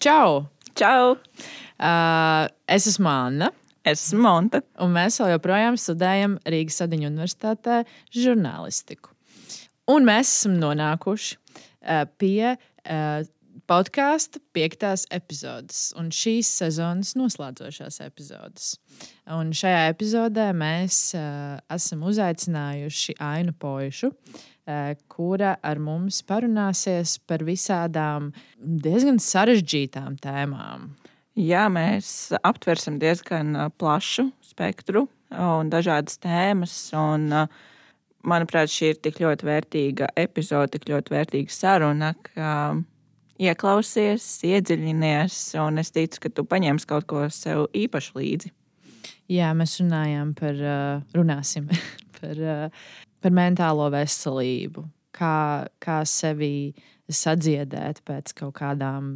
Čau! Čau! Uh, es esmu Anna. Es esmu Monta. Un mēs vēl joprojām studējam Rīgas Sadiņu Universitātē žurnālistiku. Un mēs esam nonākuši uh, pie uh, podkāstu piektās epizodes un šīs sezonas noslēdzošās epizodes. Un šajā epizodē mēs uh, esam uzaicinājuši Ainu Poišu, uh, kura ar mums parunāsies par visādām diezgan sarežģītām tēmām. Jā, mēs aptversim diezgan plašu spektru un dažādas tēmas. Un, manuprāt, šī ir tik ļoti vērtīga epizode, tik ļoti vērtīga saruna, ka ieklausies, iedziļinies, un es ticu, ka tu paņemsi kaut ko sev īpašu līdzi. Jā, mēs runājam par, runāsim par, par mentālo veselību, kā, kā sevi sadziedēt pēc kaut kādām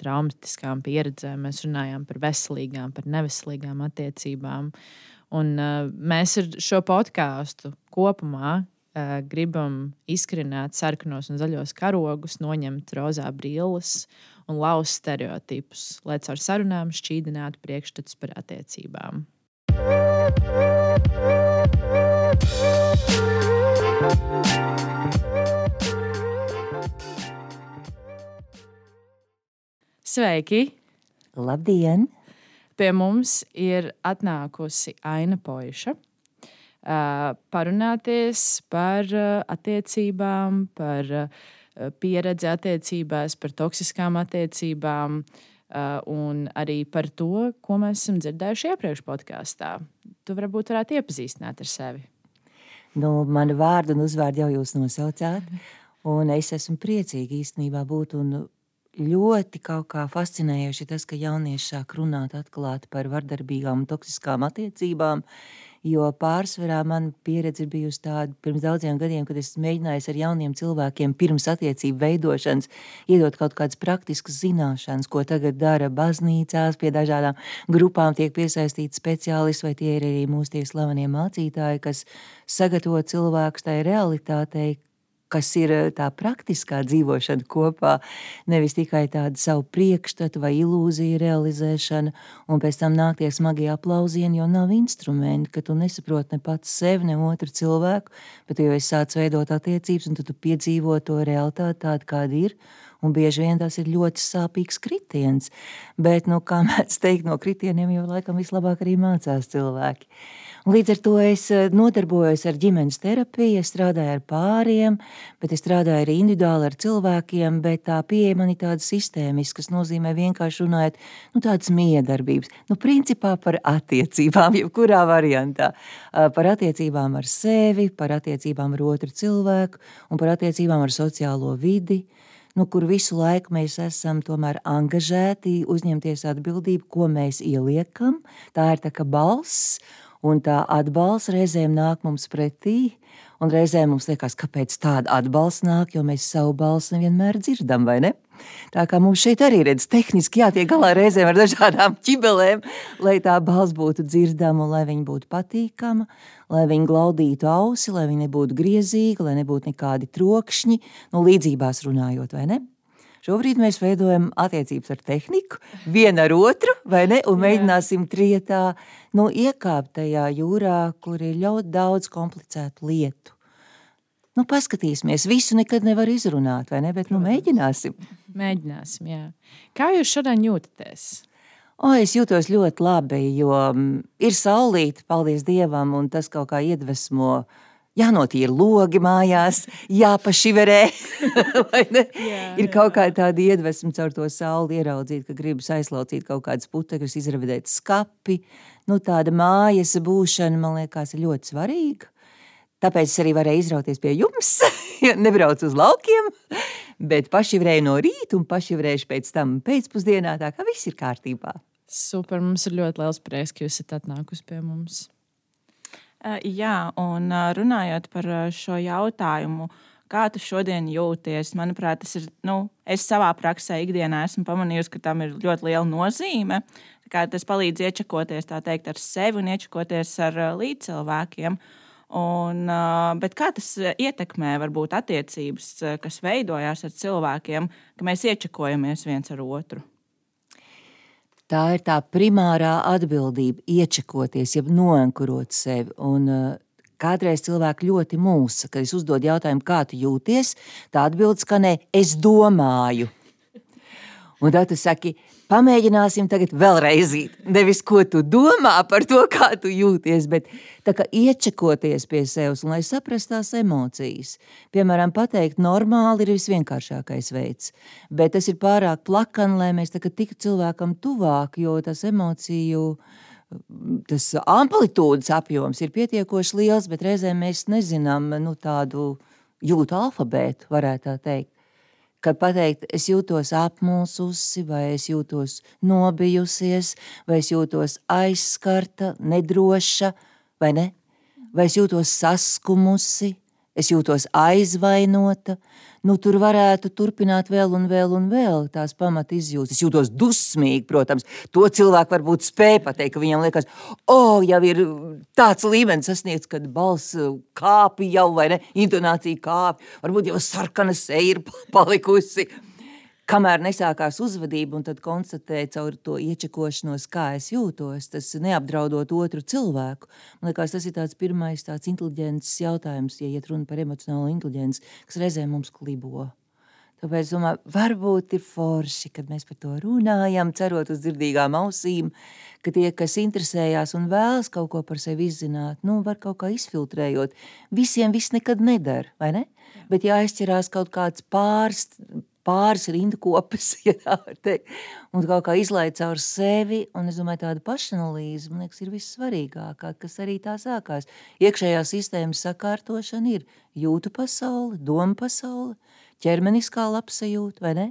traumatiskām pieredzēm. Mēs runājam par veselīgām, par neveselīgām attiecībām. Un, uh, mēs ar šo podkāstu kopumā gribam izkrināt sarkanos un zaļos karogus, noņemt rozā brilles un lauzt stereotipus, lai caur sarunām šķīdinātu priekšstats par attiecībām. Sveiki! Labdien! Pie mums ir atnākusi Aina Poiša. Uh, parunāties par uh, attiecībām, par uh, pieredzi attiecībās, par toksiskām attiecībām un arī par to, ko mēs esam dzirdējuši iepriekš podkāstā. Tu varbūt varētu iepazīstināt ar sevi. Nu, manu vārdu un uzvārdu jau jūs nosaucāt, un es esmu priecīga īstenībā būt ļoti kaut kā fascinējoši tas, ka jaunieši sāk runāt atklāti par vardarbīgām un toksiskām attiecībām, jo pārsvarā man pieredze ir bijusi tāda pirms daudziem gadiem, kad es mēģināju ar jauniem cilvēkiem pirms attiecību veidošanas iedot kaut kādas praktiskas zināšanas, ko tagad dara baznīcās, pie dažādām grupām tiek piesaistīti speciālisti, vai tie ir arī mūsu tie slavenie mācītāji, kas sagatavo cilvēkus tai realitātei, kas ir eh, tā praktiskā dzīvošana kopā, nevis tikai tāda savu priekšstatu vai ilūziju realizēšana, un pēc tam nāk tie smagie aplausieni, jo nav instrumenti, ka tu nesaproti ne pats sevi, ne otru cilvēku, bet jau es sācu veidot attiecības, un tu piedzīvo to realitāti tādu, kāda ir, un bieži vien tas ir ļoti sāpīgs kritiens, bet, nu, kā mēdz teikt, no kritieniem jau laikam vislabāk arī mācās cilvēki. Līdz ar to es eh, nodarbojos ar ģimenes terapiju, es strādāju ar pāriem, bet es strādāju arī individuāli ar cilvēkiem, bet tā pieeja man ir tāda sistēmiska, kas nozīmē vienkārši runājot, nu, tādas miedarbības, nu, principā par attiecībām, jebkurā variantā, par attiecībām ar sevi, par attiecībām ar otru cilvēku un par attiecībām ar sociālo vidi, nu, kur visu laiku mēs esam angažēti, uzņemties atbildību, ko mēs ieliekam. Tā ir tā kā balss, un tā atbalsts reizēm nāk mums pretī, un reizēm mums liekas, kāpēc tāda atbalsts nāk, jo mēs savu balsi nevienmēr dzirdam, vai ne? Tā kā mums šeit arī redz tehniski jātiek galā reizēm ar dažādām ķibelēm, lai tā balss būtu dzirdama, lai viņa būtu patīkama, lai viņa glaudītu ausi, lai viņa nebūtu griezīga, lai nebūtu nekādi trokšņi, nu līdzībās runājot, vai ne? Šobrīd mēs veidojam attiecības ar tehniku, viena ar otru, vai ne? Un mēģināsim trietā nu, iekāpt tajā jūrā, kur ir ļoti daudz komplicētu lietu. Nu, paskatīsimies, visu nekad nevar izrunāt, vai ne? Bet nu, mēģināsim. Mēģināsim, jā. Kā jūs šodien jūtaties? O, es jūtos ļoti labi, jo mm, ir saulīte, paldies Dievam, un tas kaut kā iedvesmo uh, jānotīra logi mājās, jāpašiverē. jā, ir kaut kā tāda iedvesma caur to sauli ieraudzīt, ka gribas aizlaucīt kaut kādas putekļus, izravidēt skapi. Nu, tāda mājas būšana, man liekas, ir ļoti svarīga. Tāpēc es arī varēju izrauties pie jums, nebraucu uz laukiem, bet pašivrēju no rīta un pašivrēšu pēc tam pēcpusdienā, tā kā viss ir kārtībā. Super, mums ir ļoti liels prieks, ka jūs esat atnākusi pie mums. Eh, jā, un eh, runājot par eh, šo jautājumu, kā tu šodien jūties, manuprāt, tas ir. Nu, es savā praksē ikdienā esmu pamanījusi, ka tam ir ļoti liela nozīme. Tas palīdz iečakoties teikt, ar sevi un iečakoties ar līdzcilvēkiem. Un, bet kā tas ietekmē varbūt attiecības, kas veidojās ar cilvēkiem, ka mēs iečakojamies viens ar otru? tā ir tā primārā atbildība, iečakoties, jeb noankurot sevi. Un, Kādreiz cilvēki ļoti mūsa, kad es uzdodu jautājumu, kā tu jūties, tā atbildes skanē, es domāju. Un tad tu saki, pamēģināsim tagad vēlreiz. Nevis ko tu domā par to, kā tu jūties, bet iečakoties pie sevis un lai saprastu tās emocijas. Piemēram, pateikt, normāli ir visvienkāršākais veids, bet tas ir pārāk plakani, lai mēs tiktu cilvēkam tuvāk, jo tas emociju. Tas amplitūdas apjoms ir pietiekoši liels, bet reizēm mēs nezinām nu, tādu jūtu alfabētu, varētu tā teikt kad pateikt, es jūtos apmulsusi, vai es jūtos nobijusies, vai es jūtos aizskarta, nedroša, vai ne? Vai es jūtos saskumusi, es jūtos aizvainota, nu, tur varētu turpināt vēl un vēl un vēl tās pamat izjūtas. Es jūtos dusmīgi, protams. To cilvēku varbūt spēja pateikt, ka viņam liekas, o, oh, jau ir tāds līmenis sasniegts, kad balss kāpi jau vai ne, intonācija kāpi, varbūt jau sarkana seja ir palikusi kamēr nesākās uzvedība, un tad konstatēja caur to iečakošanos, kā es jūtos, tas neapdraudot otru cilvēku. Man liekas, tas ir tāds pirmais tāds inteliģents jautājums, ja iet runa par emocionālo inteliģenci, kas reizē mums klibo. Tāpēc es domāju, varbūt ir forši, kad mēs par to runājam, cerot uz dzirdīgām ausīm, ka tie, kas interesējās un vēlas kaut ko par sevi izzināt, nu, var kaut kā izfiltrējot. Visiem viss nekad nedara, vai ne? Bet jāizķerās kaut kāds pāris pāris rindu kopas, ja tā var teikt, un kaut kā izlaid caur sevi, un es domāju, tāda pašanalīze, man liekas, ir vissvarīgākā, kas arī tā sākās. Iekšējā sistēmas sakārtošana ir jūtu pasaule, doma pasaule, ķermeniskā labsajūta, vai ne?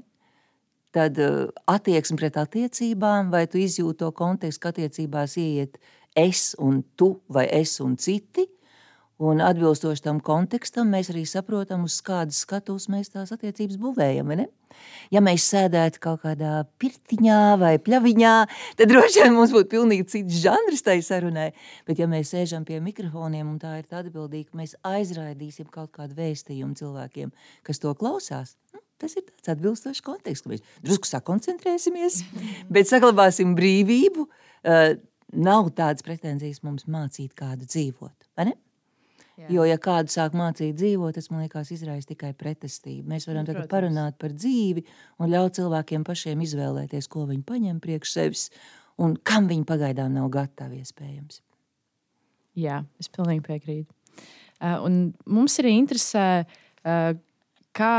Tad uh, attieksme pret attiecībām, vai tu izjūti to kontekstu, ka attiecībās ieiet es un tu, vai es un citi – Un atbilstoši tam kontekstam, mēs arī saprotam, uz kādas skatuves mēs tās attiecības būvējam. Ja mēs sēdētu kaut kādā pirtiņā vai pļaviņā, tad droši vien mums būtu pilnīgi cits žanrs tai sarunai. Bet ja mēs sēžam pie mikrofoniem un tā ir tā atbildīga, mēs aizraidīsim kaut kādu vēstījumu cilvēkiem, kas to klausās, nu, tas ir tāds atbilstošs konteksts, ka mēs drusku sakoncentrēsimies, bet saglabāsim brīvību. Uh, nav tādas pretenzijas mums mācīt kādu dzīvot, vai ne? Jā. Jo, ja kādu sāk mācīt dzīvot, tas man liekas, izraisa tikai pretestību. Mēs varam tagad parunāt par dzīvi un ļaut cilvēkiem pašiem izvēlēties, ko viņi paņem priekš sevis un kam viņi pagaidām nav gatavi iespējams. Jā, es pilnīgi piekrītu. Uh, un mums arī interesē, uh, kā,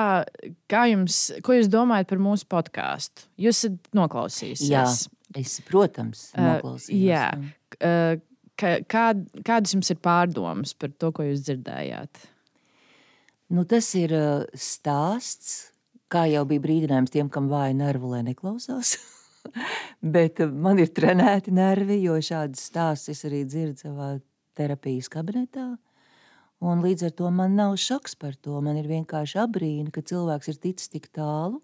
kā jums, ko jūs domājat par mūsu podkāstu? Jūs esat noklausījušies. Jā, es, protams, noklausījos. Uh, jā. Uh, Kā, kā, kādas jums ir pārdomas par to, ko jūs dzirdējāt? Nu, tas ir stāsts, kā jau bija brīdinājums tiem, kam vāja nervu, lai neklausās. Bet man ir trenēti nervi, jo šādas stāstus es arī dzirdu savā terapijas kabinetā. Un līdz ar to man nav šoks par to. Man ir vienkārši abrīna, ka cilvēks ir ticis tik tālu,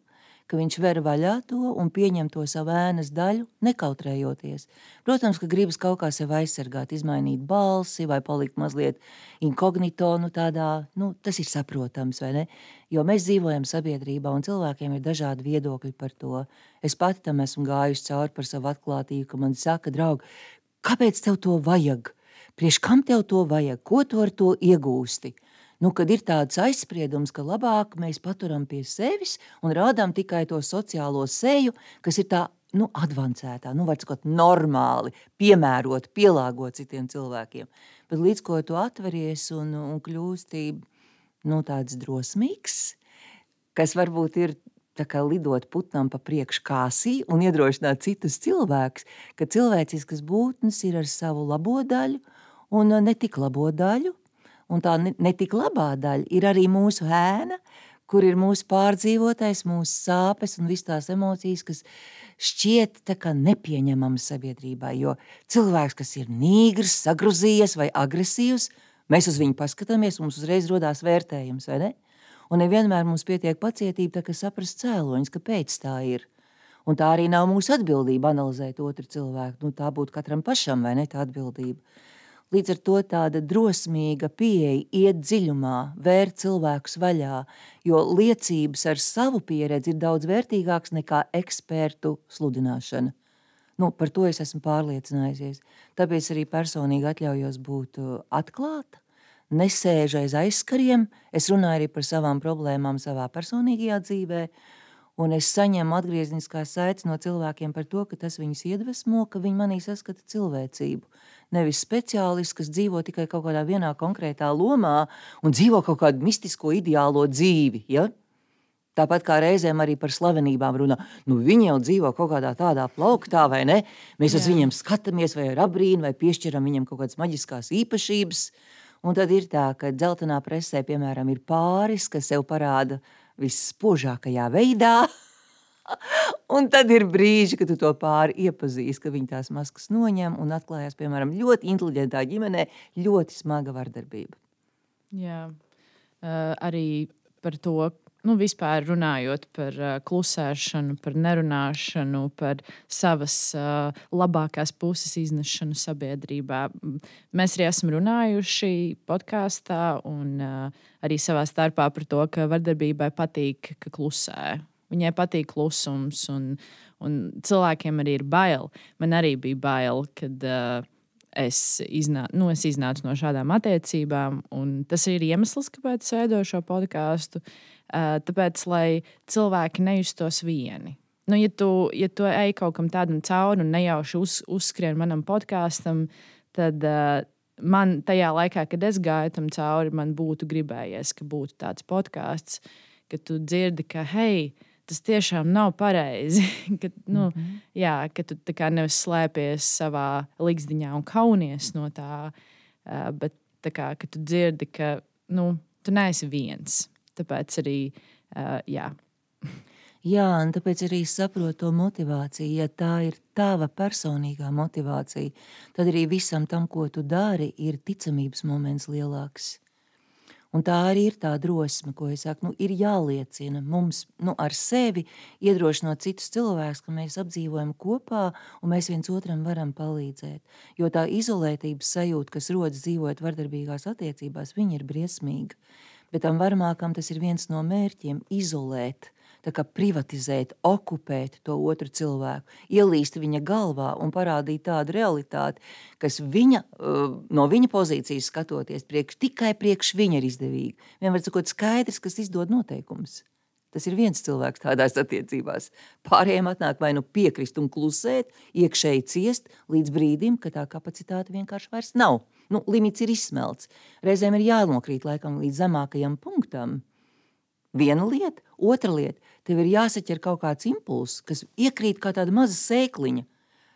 ka viņš ver vaļā to un pieņem to savu ēnas daļu, nekautrējoties. Protams, ka gribas kaut kā sevi aizsargāt, izmainīt balsi vai palikt mazliet inkognito, nu tādā, nu, tas ir saprotams, vai ne? Jo mēs dzīvojam sabiedrībā un cilvēkiem ir dažādi viedokļi par to. Es pati tam esmu gājusi cauri par savu atklātību, ka man saka, draugi, kāpēc tev to vajag? Priekš kam tev to vajag? Ko tu ar to iegūsti? Nu, kad ir tāds aizspriedums, ka labāk mēs paturam pie sevis un rādām tikai to sociālo seju, kas ir tā nu, avansētā, nu, var sakot, normāli, piemērot, pielāgot citiem cilvēkiem. Bet līdz ko tu atveries un, un kļūsti nu, tāds drosmīgs, kas varbūt ir kā lidot putnam pa priekšu kāsī un iedrošināt citus cilvēkus, ka cilvēciskas būtnes ir ar savu labo daļu un ne tik labo daļu, un tā ne, ne labā daļa ir arī mūsu ēna, kur ir mūsu pārdzīvotais, mūsu sāpes un visas tās emocijas, kas šķiet nepieņemamas sabiedrībā. Jo cilvēks, kas ir nīgrs, sagruzījies vai agresīvs, mēs uz viņu paskatāmies, mums uzreiz rodās vērtējums, ne? Un nevienmēr mums pietiek pacietība, tā, saprast cēloņus, kāpēc tā ir. Un tā arī nav mūsu atbildība analizēt otru cilvēku. Nu, tā būtu katram pašam, vai ne tā atbildība. Līdz ar to tāda drosmīga pieeja iet dziļumā, vērt cilvēkus vaļā, jo liecības ar savu pieredzi ir daudz vērtīgākas nekā ekspertu sludināšana. Nu, par to es esmu pārliecinājusies. Tāpēc arī personīgi atļaujos būt uh, atklāta, nesēžu aiz aizskariem. Es runāju arī par savām problēmām savā personīgajā dzīvē. Un es saņemu atgriezniskās saites no cilvēkiem par to, ka tas viņus iedvesmo, ka viņi manī saskata cilvēcību. Nevis speciālists, kas dzīvo tikai kaut kādā vienā konkrētā lomā un dzīvo kaut kādu mistisko ideālo dzīvi. Ja? Tāpat kā reizēm arī par slavenībām runā. Nu, viņi jau dzīvo kaut kādā tādā plauktā, vai ne? Mēs uz viņiem skatāmies, vai ar abrīnu, vai piešķiram viņam kaut kādas maģiskās īpašības. Un tad ir tā, ka dzeltenā presē, piemēram, ir pāris, kas sev parāda visspožākajā veidā. un tad ir brīži, kad tu to pāri iepazīsti, ka viņi tās maskas noņem un atklājas, piemēram, ļoti inteliģentā ģimenē, ļoti smaga vardarbība. Jā, uh, arī par to, nu, vispār runājot par uh, klusēšanu, par nerunāšanu, par savas uh, labākās puses iznešanu sabiedrībā. Mēs arī esam runājuši podkāstā un uh, arī savā starpā par to, ka vardarbībai patīk, ka klusē. Viņai patīk klusums, un, un cilvēkiem arī ir bail. Man arī bija bail, kad uh, es, iznā, nu, es iznācu no šādām attiecībām, un tas ir iemesls, kāpēc es veidoju šo podkāstu. Uh, tāpēc, lai cilvēki nejustos vieni. Nu, ja, tu, ja tu ej kaut kam tādam cauri un nejauši uz, uzskrien manam podkāstam, tad uh, man tajā laikā, kad es gāju tam cauri, man būtu gribējies, ka būtu tāds podkāsts, ka tu dzirdi, ka hei, tas tiešām nav pareizi. ka, nu, mm -hmm. jā, ka tu nevis slēpies savā likteņā un kaunies no tā, bet kā, ka tu dzirdi, ka nu, tu neesi viens. Tāpēc arī, jā. Jā, un tāpēc arī saprotu to motivāciju. Ja tā ir tava personīgā motivācija, tad arī visam tam, ko tu dari, ir ticamības moments lielāks. Un tā arī ir tā drosme, ko es saku, nu, ir jāliecina mums nu, ar sevi, iedrošinot citus cilvēkus, ka mēs apdzīvojam kopā un mēs viens otram varam palīdzēt. Jo tā izolētības sajūta, kas rodas dzīvojot vardarbīgās attiecībās, ir briesmīga bet tam varmākam tas ir viens no mērķiem - izolēt. Privatizēt, okupēt to otru cilvēku, ielīst viņa galvā un parādīt tādu realitāti, kas viņa, uh, no viņa pozīcijas skatoties, priekš, tikai priekš viņa ir izdevīga. Vienmēr sakot, skaidrs, kas izdod noteikumus. Tas ir viens cilvēks tādās attiecībās. Pārējiem atnāk vai nu piekrist un klusēt, iekšēji ciest līdz brīdim, kad tā kapacitāte vienkārši vairs nav nu, limits ir izsmelts. Reizēm ir jānokrīt laikam līdz zemākajam punktam. Viena lieta, otra lieta, tev ir jāsaķer kaut kāds impulss, kas iekrīt kā tāda maza sēkliņa.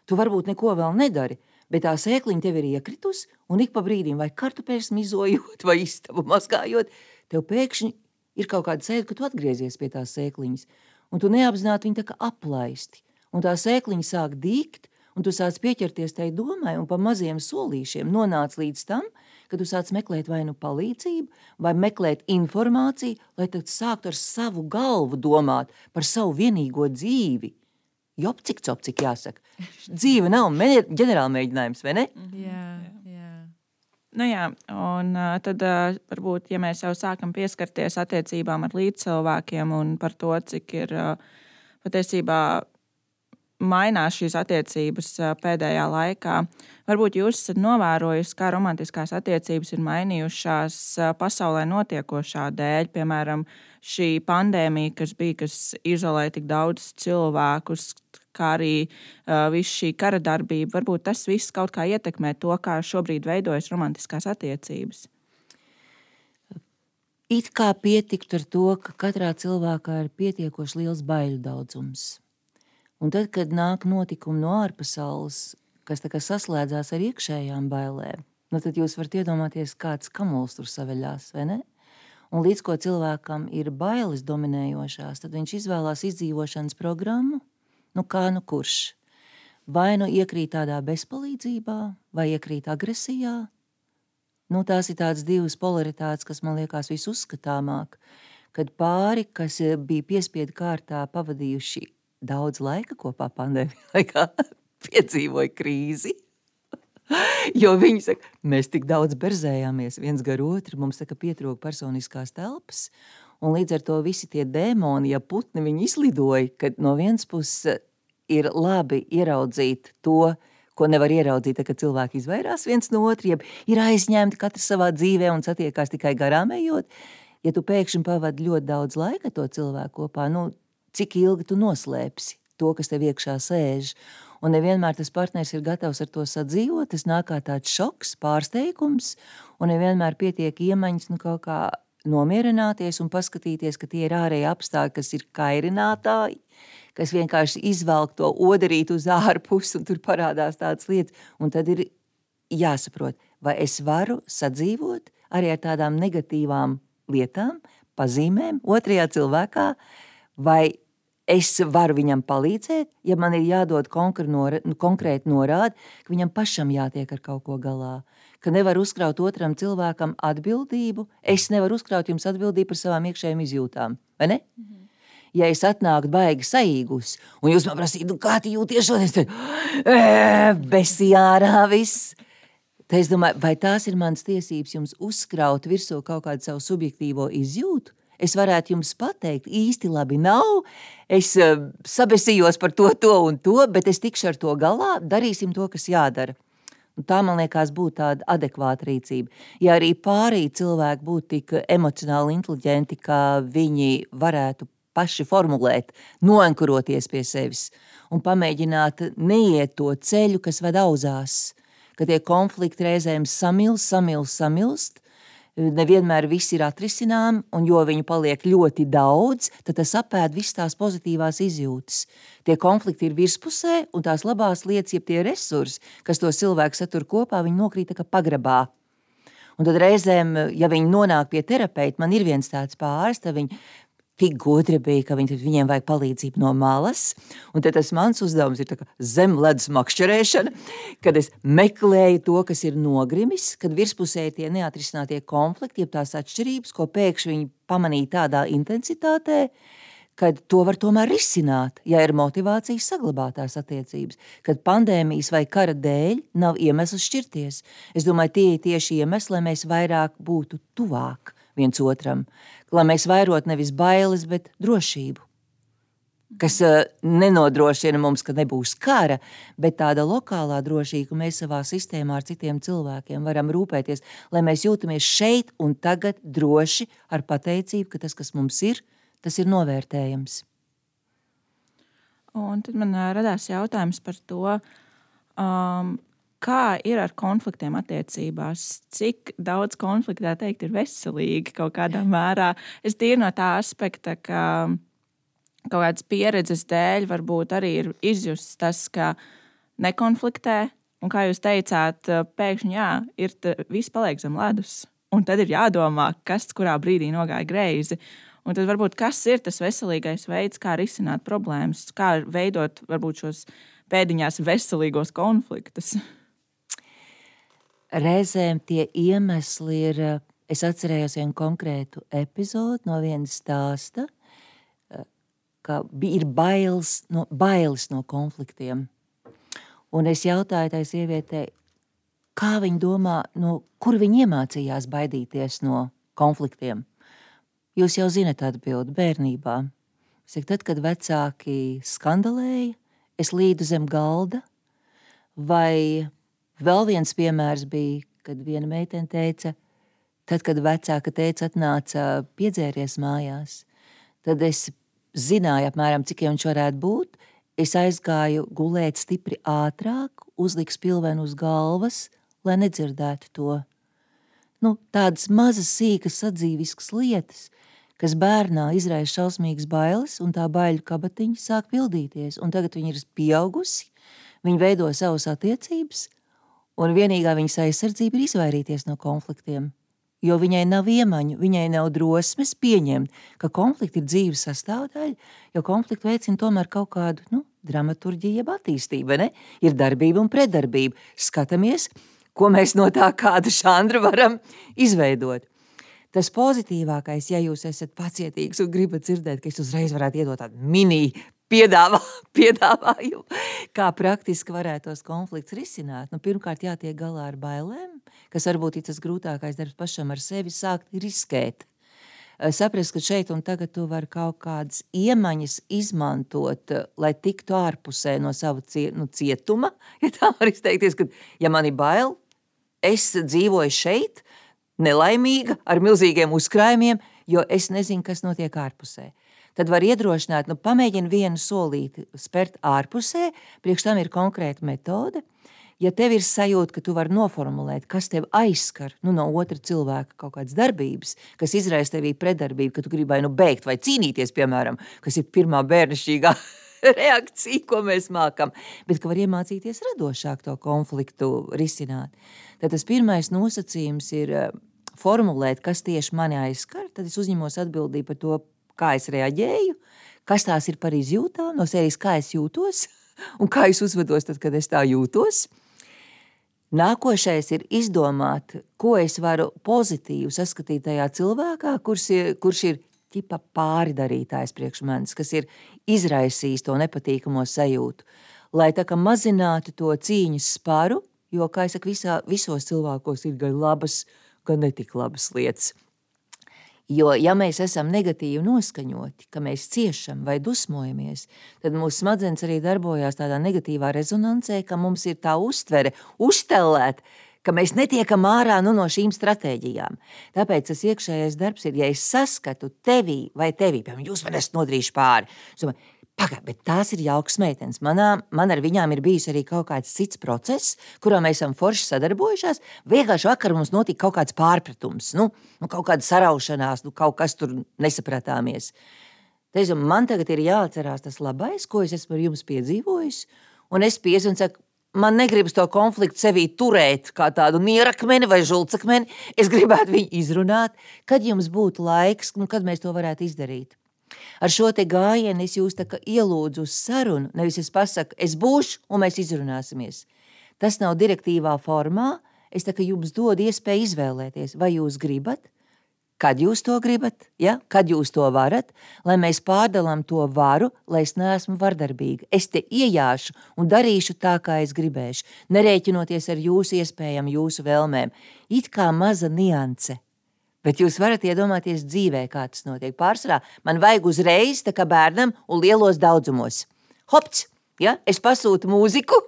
Tu varbūt neko vēl nedari, bet tā sēkliņa tev ir iekritusi, un ik pa brīdim, vai kartupeļus mizojot, vai istabu mazgājot, tev pēkšņi ir kaut kāda sēde, ka tu atgriezies pie tās sēkliņas, un tu neapzināti viņu tā kā aplaisti. Un tā sēkliņa sāk dīgt, un tu sāc pieķerties tai domai un pa maziem solīšiem nonāc līdz tam, ka tu sāc meklēt vai nu palīdzību, vai meklēt informāciju, lai tad sāktu ar savu galvu domāt par savu vienīgo dzīvi. Jop, cik jāsaka. Dzīve nav ģenerāla mēģinājums, vai ne? Jā, jā. Nu jā, un tad varbūt, ja mēs jau sākam pieskarties attiecībām ar līdzcilvēkiem un par to, cik ir patiesībā mainās šīs attiecības pēdējā laikā. Varbūt jūs esat novērojuši, kā romantiskās attiecības ir mainījušās pasaulē notiekošā dēļ, piemēram, šī pandēmija, kas bija, kas izolēja tik daudz cilvēkus, kā arī uh, viss šī kara darbība. Varbūt tas viss kaut kā ietekmē to, kā šobrīd veidojas romantiskās attiecības. It kā pietiktu ar to, ka katrā cilvēkā ir pietiekoši liels baiļu daudzums. Un tad, kad nāk notikumi no ārpasaules, kas saslēdzās ar iekšējām bailēm, nu tad jūs varat iedomāties, kāds kamols tur saveļās, vai ne? Un līdz ko cilvēkam ir bailes dominējošās, tad viņš izvēlās izdzīvošanas programmu, nu kā nu kurš. Vai nu iekrīt tādā bezpalīdzībā, vai iekrīt agresijā. Nu, tās ir tādas divas polaritātes, kas man liekas visuzskatāmāk, kad pāri, kas bija piespiedu kārtā pavadījuši daudz laika kopā pandēmijā laikā piedzīvoja krīzi. Jo viņi saka, mēs tik daudz berzējāmies viens gar otru, mums saka, pietrūka personiskās telpas. Un līdz ar to visi tie dēmoni, ja putni viņi izlidoja, kad no vienas puses ir labi ieraudzīt to, ko nevar ieraudzīt, kad cilvēki izvairās viens no otra, ir aizņemti katrs savā dzīvē un satiekās tikai garām ejot. Ja tu pēkšņi pavadi ļoti daudz laika to cilvēku kopā, nu, cik ilgi tu noslēpsi to, kas tev iekšā sēž. Un nevienmēr tas partneris ir gatavs ar to sadzīvot. Tas nāk kā tāds šoks, pārsteigums, un nevienmēr pietiek iemaņas nu, kaut kā nomierināties un paskatīties, ka tie ir ārēji apstākļi, kas ir kairinātāji, kas vienkārši izvelk to odarīt uz ārpusi, un tur parādās tādas lietas. Un tad ir jāsaprot, vai es varu sadzīvot arī ar tādām negatīvām lietām, pazīmēm otrajā cilvēkā, vai es varu viņam palīdzēt, ja man ir jādod nu, konkrēti norādi, ka viņam pašam jātiek ar kaut ko galā. Ka nevar uzkraut otram cilvēkam atbildību. Es nevaru uzkraut jums atbildību par savām iekšējām izjūtām. Vai ne? Mm -hmm ja es atnāktu baigi saīgus, un jūs man prasītu, nu, kā tu jūties šodien, tad besijārā viss. Tad es domāju, vai tās ir manas tiesības jums uzkraut virsū kaut kādu savu subjektīvo izjūtu? Es varētu jums pateikt, īsti labi nav. Es uh, sabesījos par to, to un to, bet es tikšu ar to galā. Darīsim to, kas jādara. Un tā, man liekas, būtu tāda adekvāta rīcība. Ja arī pārējie cilvēki būtu tik emocionāli inteliģenti, ka viņi varētu paši formulēt, noankuroties pie sevis un pamēģināt neiet to ceļu, kas ved auzās, ka tie konflikti reizēm samilst, samilst, samilst. Nevienmēr viss ir atrisināms, un jo viņu paliek ļoti daudz, tad tas apēd visas tās pozitīvās izjūtas. Tie konflikti ir virspusē, un tās labās lietas, jeb tie resursi, kas to cilvēku satur kopā, viņi nokrīt kā pagrabā. Un tad reizēm, ja viņi nonāk pie terapeita, man ir viens tāds pāris, tad viņi tik gudri bija, ka viņi, viņiem vajag palīdzību no malas. Un tas mans uzdevums ir zemledus makšķerēšana, kad es meklēju to, kas ir nogrimis, kad virspusē tie neatrisinātie konflikti, jeb tās atšķirības, ko pēkšņi viņi pamanīja tādā intensitātē, kad to var tomēr risināt, ja ir motivācija saglabāt tās attiecības, kad pandēmijas vai kara dēļ nav iemesls šķirties. Es domāju, tie ir tieši iemesli, lai mēs vairāk būtu tuvāk viens otram, lai mēs vairot nevis bailes, bet drošību. Kas uh, nenodrošina mums, ka nebūs kara, bet tāda lokālā drošība, ka mēs savā sistēmā ar citiem cilvēkiem varam rūpēties, lai mēs jūtamies šeit un tagad droši ar pateicību, ka tas, kas mums ir, tas ir novērtējams. Un tad man uh, radās jautājums par to, um, kā ir ar konfliktiem attiecībās, cik daudz konfliktu teikt, ir veselīgi kaut kādā mērā. Es tīri no tā aspekta, ka kaut kādas pieredzes dēļ varbūt arī ir izjusts tas, ka nekonfliktē. Un kā jūs teicāt, pēkšņi jā, ir viss paliek zem ledus. Un tad ir jādomā, kas kurā brīdī nogāja greizi. Un tad varbūt kas ir tas veselīgais veids, kā risināt problēmas, kā veidot varbūt šos pēdiņās veselīgos konfliktus. Reizēm tie iemesli ir, es atcerējos vienu konkrētu epizodu no vienas stāsta, ka ir bailes no, bailes no konfliktiem. Un es jautāju tai sievietei, kā viņa domā, no kur viņa iemācījās baidīties no konfliktiem. Jūs jau zinat atbildi bērnībā. Saku, tad, kad vecāki skandalēja, es līdu zem galda, vai Vēl viens piemērs bija, kad viena meitene teica, tad, kad vecāka teica, atnāca piedzēries mājās, tad es zināju apmēram, cik viņš varētu būt. Es aizgāju gulēt stipri ātrāk, uzliku spilvenu uz galvas, lai nedzirdētu to. Nu, tādas mazas, sīkas, sadzīviskas lietas, kas bērnā izraisa šausmīgas bailes, un tā baiļu kabatiņa sāk pildīties. Un tagad viņa ir pieaugusi, viņa veido savas attiecības, un vienīgā viņas aizsardzība ir izvairīties no konfliktiem. Jo viņai nav iemaņu, viņai nav drosmes pieņemt, ka konflikti ir dzīves sastāvdaļa, jo konflikti veicina tomēr kaut kādu nu, dramaturģiju, jeb attīstību. Ne? Ir darbība un pretdarbība. Skatāmies, ko mēs no tā kāda žanra varam izveidot. Tas pozitīvākais, ja jūs esat pacietīgs un gribat dzirdēt, ka es uzreiz varētu iedot tādu mini piedāvā, piedāvājumu, kā praktiski varētu tos konflikts risināt. Nu, pirmkārt, jātiek galā ar bailēm, kas varbūt ir tas grūtākais darbs pašam ar sevi, sākt riskēt. saprast, ka šeit un tagad tu vari kaut kādas iemaņas izmantot, lai tiktu ārpusē no sava cie, nu, cietuma. Ja tā var izteikties, ka, ja man ir bail, es dzīvoju šeit, nelaimīga, ar milzīgiem uzkrājumiem, jo es nezinu, kas notiek ārpusē. Tad var iedrošināt, nu, pamēģini vienu solīti spērt ārpusē, priekš tam ir konkrēta metode, ja tev ir sajūta, ka tu vari noformulēt, kas tev aizskar nu, no otra cilvēka kaut kādas darbības, kas izraisa tevī pretdarbību, ka tu gribi vai nu beigt vai cīnīties, piemēram, kas ir pirmā bērnišķīgā reakcija, ko mēs mākam, bet ka var iemācīties radošāk to konfliktu risināt. Tad tas pirmais nosacījums ir eh, formulēt, kas tieši mani aizskar, tad es uzņemos atbildību par to, kā es reaģēju, kas tās ir par izjūtām, no sērijas, kā es jūtos un kā es uzvedos tad, kad es tā jūtos. Nākošais ir izdomāt, ko es varu pozitīvi saskatīt tajā cilvēkā, kurš ir, kurš ir ķipa pārdarītājs priekš manis, kas ir izraisījis to nepatīkamo sajūtu. Lai tā kā mazinātu to cīņas sparu, jo, kā jau visā, visos cilvēkos ir gan labas, gan netik labas lietas. Jo, ja mēs esam negatīvi noskaņoti, ka mēs ciešam vai dusmojamies, tad mūsu smadzenes arī darbojas tādā negatīvā rezonansē, ka mums ir tā uztvere, uztelēta, ka mēs netiekam ārā nu, no šīm stratēģijām. Tāpēc tas iekšējais darbs ir, ja es saskatu tevī vai tevī, piemēram, jūs man esat nodrījuši pāri. Pagaid, bet tās ir jaukas meitenes. Manā, man ar viņām ir bijis arī kaut kāds cits process, kurā mēs esam forši sadarbojušās. Vienkārši vakar mums notika kaut kāds pārpratums, nu, nu kaut kāda saraušanās, nu, kaut kas tur nesapratāmies. Teicu, man tagad ir jāatcerās tas labais, ko es esmu ar jums piedzīvojis, un es piezu un saku, man negribas to konfliktu sevī turēt kā tādu nierakmeni vai žulcakmeni. Es gribētu viņu izrunāt, kad jums būtu laiks, nu, kad mēs to varētu izdarīt. Ar šo te gājienu es jūs ielūdzu uz sarunu, nevis es pasaku, es būšu un mēs izrunāsimies. Tas nav direktīvā formā, es jums dodu iespēju izvēlēties, vai jūs gribat, kad jūs to gribat, ja? kad jūs to varat, lai mēs pārdalām to varu, lai es neesmu vardarbīga. Es te iejāšu un darīšu tā, kā es gribēšu, nerēķinoties ar jūsu iespējām, jūsu vēlmēm. It kā maza nianse Bet jūs varat iedomāties dzīvē, kā tas notiek. Pārsvarā man vajag uzreiz, tā kā bērnam, un lielos daudzumos. Hopts, ja? es pasūtu mūziku,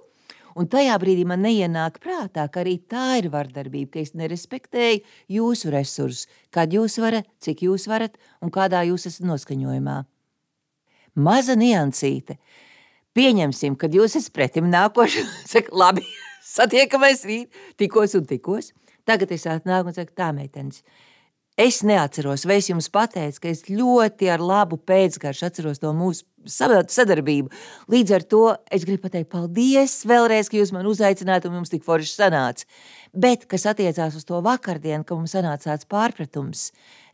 un tajā brīdī man neienāk prātā, ka arī tā ir vardarbība, ka es nerespektēju jūsu resursus, kad jūs varat, cik jūs varat un kādā jūs esat noskaņojumā. Maza niansīte. Pieņemsim, kad jūs esat pretim nākoši, saka, labi, satiekamies rīt, tikos un tikos. Tagad es atnāku un saku, tā meitenes, Es neatceros, vai es jums pateicu, ka es ļoti ar labu pēcgaršu atceros to mūsu sadarbību. Līdz ar to es gribu pateikt paldies vēlreiz, ka jūs man uzaicināt un jums tik forši sanāca. Bet, kas attiecās uz to vakardienu, ka mums sanāca tāds pārpratums,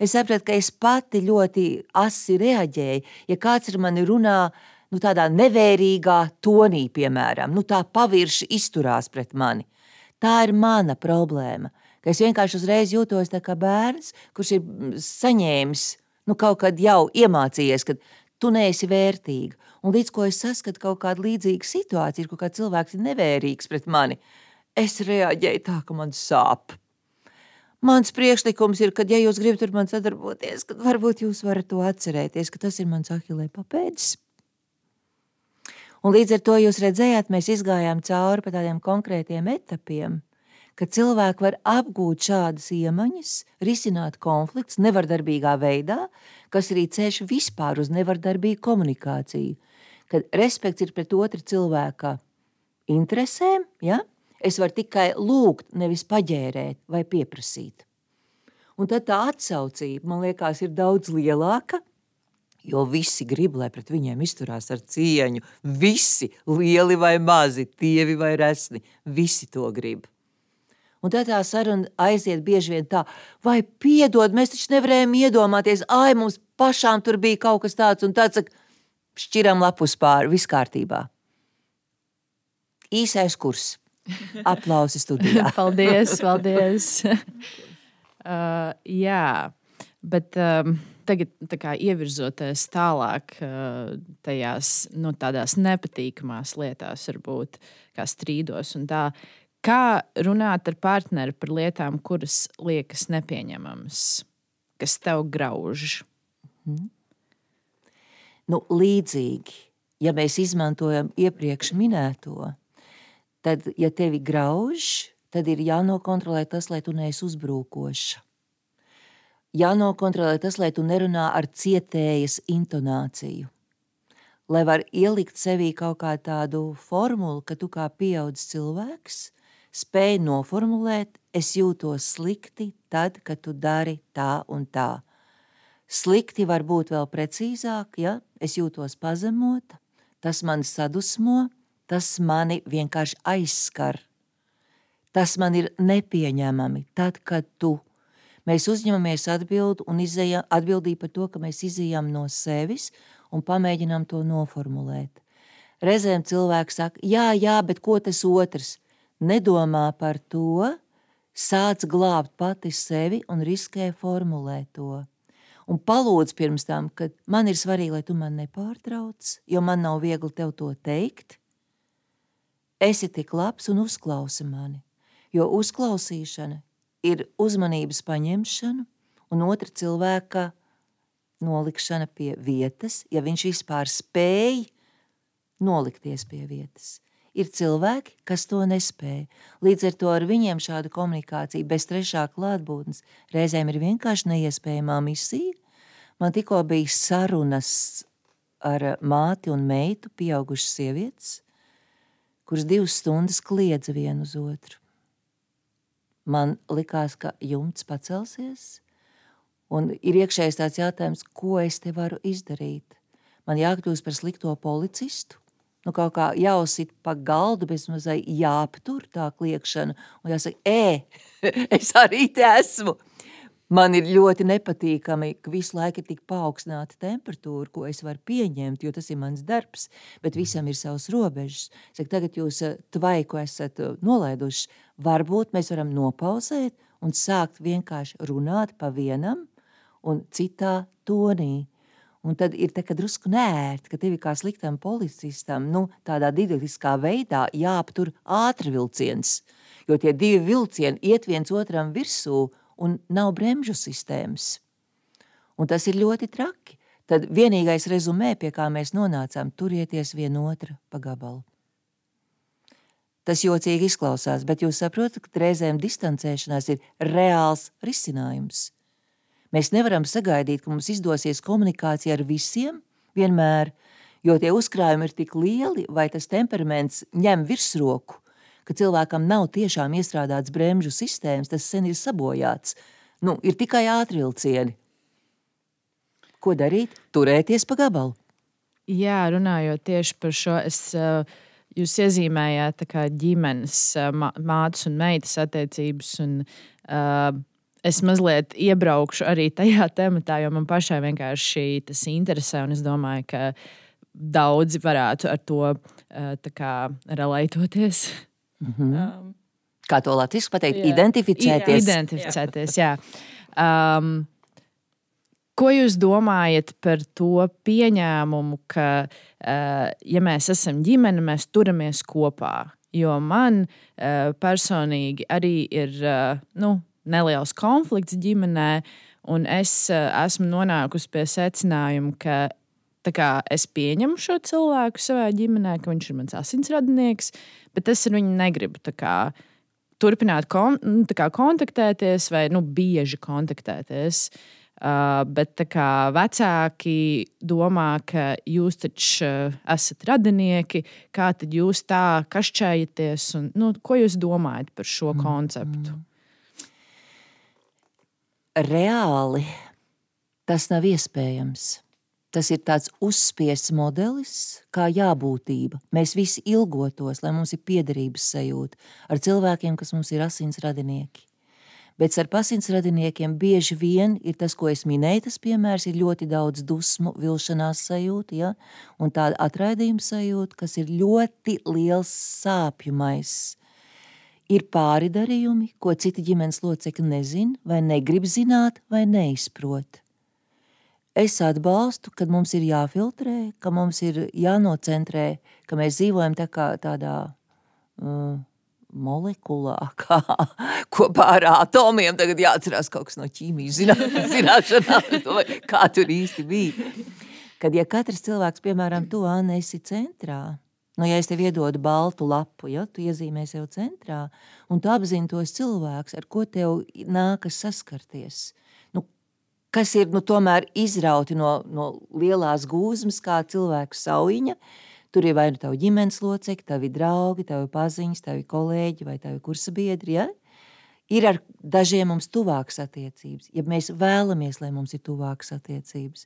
es sapratu, ka es pati ļoti asi reaģēju, ja kāds ar mani runā, nu tādā nevērīgā tonī, piemēram, nu tā pavirši izturās pret mani. Tā ir mana problēma ka es vienkārši uzreiz jūtos kā bērns, kurš ir mm, saņēmis, nu, kaut kad jau iemācījies, ka tu neesi vērtīga. Un līdz ko es saskatu kaut kādu līdzīgu situāciju, kur kāds cilvēks ir nevērīgs pret mani, es reaģēju tā, ka man sāp. Mans priekšlikums ir, ka, ja jūs gribat ar mani sadarboties, tad varbūt jūs varat to atcerēties, ka tas ir mans ahilē papēdis. Un līdz ar to jūs redzējāt, mēs izgājām cauri tādiem konkrētiem etapiem – ka cilvēki var apgūt šādas iemaņas, risināt konflikts nevardarbīgā veidā, kas arī ceļš vispār uz nevardarbīgu komunikāciju. Kad respekts ir pret otru cilvēka interesēm, ja? es varu tikai lūgt, nevis paģērēt vai pieprasīt. Un tad tā atsaucība, man liekas, ir daudz lielāka, jo visi grib, lai pret viņiem izturās ar cieņu. Visi, lieli vai mazi, tievi vai resni, visi to grib. Un tad tā saruna aiziet bieži vien tā, vai piedod, mēs taču nevarējām iedomāties, ai, mums pašām tur bija kaut kas tāds un tāds, šķiram lapus pāri, viss kārtībā. Īsais kurs. Aplausi studijā. paldies, paldies. uh, jā, bet um, tagad kā ievirzoties tālāk uh, tajās nu, tādās nepatīkamās lietās, varbūt kā strīdos un tā. Uh, Kā runāt ar partneri par lietām, kuras liekas nepieņemamas? kas tev grauž? Mm. Nu, līdzīgi, ja mēs izmantojam iepriekš minēto, tad, ja tevi grauž, tad ir jānokontrolē tas, lai tu neesi uzbrukoša. Jānokontrolē tas, lai tu nerunā ar cietējas intonāciju. Lai var ielikt sevī kaut kā tādu formulu, ka tu kā pieaudzis cilvēks spēj noformulēt, es jūtos slikti tad, kad tu dari tā un tā. Slikti var būt vēl precīzāk, ja es jūtos pazemota, tas mani sadusmo, tas mani vienkārši aizskar. Tas man ir nepieņemami, tad, kad tu mēs uzņemamies atbildi un izējām, atbildību par to, ka mēs izējām no sevis un pamēģinām to noformulēt. Reizēm cilvēks saka, jā, jā, bet ko tas otrs? Nedomā par to, sāc glābt pati sevi un riskē formulēt to. Un palūdz pirms tam, ka man ir svarīgi, lai tu man nepārtrauc, jo man nav viegli tev to teikt. Esi tik labs un uzklausi mani jo uzklausīšana ir uzmanības paņemšana un otra cilvēka nolikšana pie vietas, ja viņš vispār spēj nolikties pie vietas. Ir cilvēki, kas to nespēja. Līdz ar to ar viņiem šāda komunikācija bez trešā klātbūtnes reizēm ir vienkārši neiespējamā misija. Man tikko bija sarunas ar māti un meitu, pieaugušas sievietes, kuras divas stundas kliedza vienu uz otru. Man likās, ka jumts pacelsies, un ir iekšējais tāds jautājums, ko es te varu izdarīt. Man jākļūst par slikto policistu, nu kaut kā jāuzsit pa galdu, bez mazai jāaptur tā kliekšana, un jāsaka, ē, es arī te esmu. Man ir ļoti nepatīkami, ka visu laiku ir tik paaugstināta temperatūra, ko es varu pieņemt, jo tas ir mans darbs, bet visam ir savs robežas. Saka, tagad jūs eh, tvaiku esat eh, nolaiduši, varbūt mēs varam nopauzēt un sākt vienkārši runāt pa vienam un citā tonī. Un tad ir tā, drusku nērti, ka tev kā sliktam policistam, nu, tādā didaktiskā veidā jāaptur ātrvilciens, jo tie divi vilcieni iet viens otram virsū, un nav bremžu sistēmas. Un tas ir ļoti traki. Tad vienīgais rezumē, pie kā mēs nonācām, turieties vienotra pa gabalu. Tas jocīgi izklausās, bet jūs saprotat, ka reizēm distancēšanās ir reāls risinājums. Mēs nevaram sagaidīt, ka mums izdosies komunikācija ar visiem vienmēr, jo tie uzkrājumi ir tik lieli, vai tas temperaments ņem virsroku, ka cilvēkam nav tiešām iestrādāts bremžu sistēmas, tas sen ir sabojāts. Nu, ir tikai ātrvilcieni. Ko darīt? Turēties pa gabalu. Jā, runājot tieši par šo, es, jūs iezīmējāt ģimenes, mātes un meitas attiecības. Un, uh, es mazliet iebraukšu arī tajā tematā, jo man pašai vienkārši tas interesē. Es domāju, ka daudzi varētu ar to uh, relētoties. Mm -hmm. um, Kā to latviešu pateikt? Jā. Identificēties. Identificēties, jā. Um, Ko jūs domājat par to pieņēmumu, ka, uh, ja mēs esam ģimene, mēs turamies kopā? Jo man uh, personīgi arī ir nu, neliels konflikts ģimenē, un es uh, esmu nonākusi pie secinājuma, ka kā, es pieņemu šo cilvēku savā ģimenē, ka viņš ir mans asinsradinieks, bet es ar viņu negribu kā, turpināt kon, nu, kā, kontaktēties vai nu, bieži kontaktēties. Uh, bet kā, vecāki domā, ka jūs taču uh, esat radinieki, kā tad jūs tā kašķējaties, un nu, ko jūs domājat par šo mm, konceptu? Mm. Reāli tas nav iespējams. Tas ir tāds uzspiests modelis, kā jābūtība. Mēs visi ilgotos, lai mums ir piederības sajūta ar cilvēkiem, kas mums ir asins radinieki. Bet ar asins radiniekiem bieži vien ir tas, ko es minēju, tas piemērs ir ļoti daudz dusmu, vilšanās sajūta, ja? un tāda atraidījuma sajūta, kas ir ļoti liels sāpju maiss. Ir pāri darījumi, ko citi ģimenes locekļi nezina, vai negrib zināt, vai neizprot. Es atbalstu, ka mums ir jāfiltrē, ka mums ir jānocentrē, ka mēs dzīvojam tā kā tādā uh, molekulā, kā kopā ar atomiem. Tagad jāatcerās kaut kas no ķīmijas zināšanām, kā tur īsti bija. Kad ja katrs cilvēks, piemēram, tu, Anna, esi centrā, Nu, ja es tev iedodu baltu lapu, ja tu iezīmē sev centrā, un tu apzini tos cilvēkus, ar ko tev nākas saskarties, nu, kas ir nu, tomēr izrauti no, no lielās gūzmas, kā cilvēku saujiņa, tur ir vai nu tavi ģimenes locekļi, tavi draugi, tavi paziņas, tavi kolēģi vai tavi kursabiedri, ja? Ir ar dažiem mums tuvākas attiecības, ja mēs vēlamies, lai mums ir tuvākas attiecības.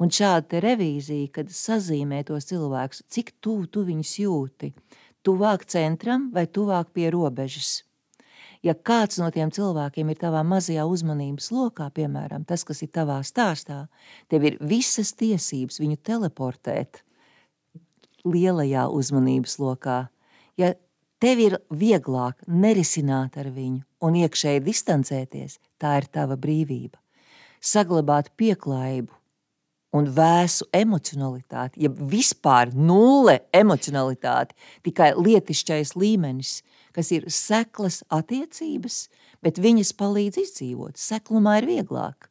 Un šāda revīzija, kad sazīmē tos cilvēkus, cik tuvu tu viņus jūti, tuvāk centram vai tuvāk pie robežas. Ja kāds no tiem cilvēkiem ir tavā mazajā uzmanības lokā, piemēram, tas, kas ir tavā stāstā, tev ir visas tiesības viņu teleportēt lielajā uzmanības lokā. Ja tev ir vieglāk nerisināt ar viņu, un iekšēji distancēties, tā ir tava brīvība. Saglabāt pieklājību un vēsu emocionalitāti, ja vispār nulle emocionalitāti, tikai lietišķais līmenis, kas ir seklas attiecības, bet viņas palīdz izdzīvot. Seklumā ir vieglāk,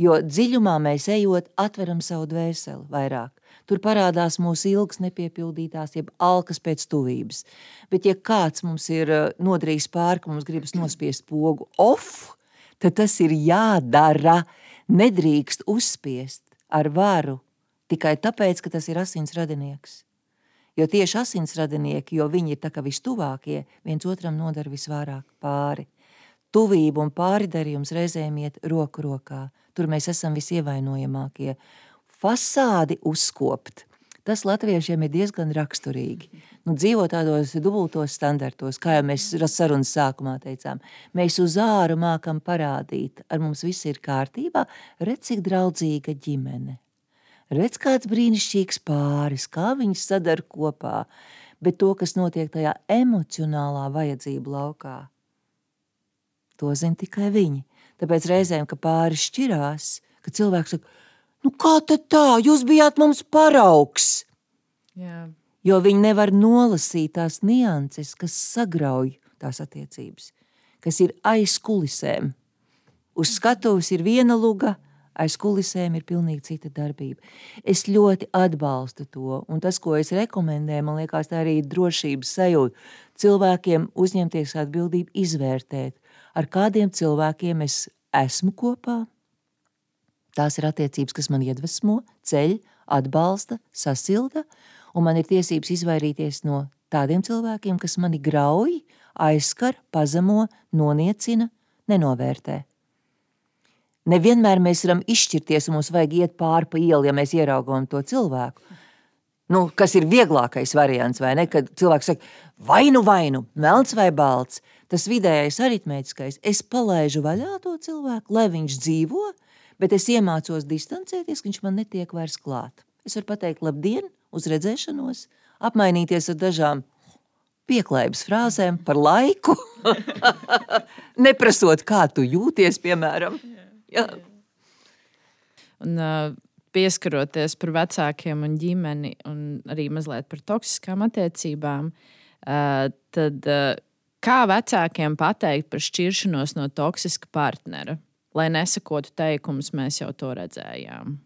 jo dziļumā mēs ejot atveram savu dvēseli vairāk. Tur parādās mūsu ilgas nepiepildītās, jeb alkas pēc tuvības. Bet, ja kāds mums ir eh, nodarījis pāri, ka mums gribas nospiest pogu off, tad tas ir jādara. Nedrīkst uzspiest ar varu tikai tāpēc, ka tas ir asins radinieks. Jo tieši asins radinieki, jo viņi ir tā kā vistuvākie, viens otram nodara visvairāk pāri. Tuvība un pāridarījums reizēm iet roku rokā. Tur mēs esam visievainojamākie fasādi uzkopt. Tas latviešiem ir diezgan raksturīgi. Nu, dzīvo tādos dubultos standartos, kā jau mēs sarunas sākumā teicām. Mēs uz āru mākam parādīt, ar mums viss ir kārtībā, redz, cik draudzīga ģimene. Redz, kāds brīnišķīgs pāris, kā viņi sadara kopā, bet to, kas notiek tajā emocionālā vajadzību laukā, to zina tikai viņi. Tāpēc reizēm, kad pāris šķirās, kad cilvēks saka, Nu, kā tad tā? Jūs bijāt mums paraugs. Jā. Jo viņi nevar nolasīt tās nianses, kas sagrauj tās attiecības, kas ir aiz kulisēm. Uz skatuves ir viena luga, aiz kulisēm ir pilnīgi cita darbība. Es ļoti atbalstu to, un tas, ko es rekomendēju, man liekas, tā arī ir drošības sajūta. Cilvēkiem uzņemties atbildību, izvērtēt, ar kādiem cilvēkiem es esmu kopā, Tās ir attiecības, kas man iedvesmo, ceļ, atbalsta, sasilda, un man ir tiesības izvairīties no tādiem cilvēkiem, kas mani grauj, aizskar, pazemo, noniecina, nenovērtē. Nevienmēr mēs varam izšķirties, un mums vajag iet pāri pa ielu, ja mēs ieraugām to cilvēku. Nu, kas ir vieglākais variants, vai ne? Kad cilvēks saka, vai nu vai nu, melns vai balts, tas vidējais aritmētiskais, es palaižu vaļā to cilvēku, lai viņš dzīvo, bet es iemācos distancēties, viņš man netiek vairs klāt. Es varu pateikt labdien, uz redzēšanos, apmainīties ar dažām pieklājības frāzēm par laiku, neprasot, kā tu jūties, piemēram. Jā. Un, uh, pieskaroties par vecākiem un ģimeni, un arī mazliet par toksiskām attiecībām, uh, tad uh, kā vecākiem pateikt par šķiršanos no toksiska partnera? lai nesakotu teikumus, mēs jau to redzējām.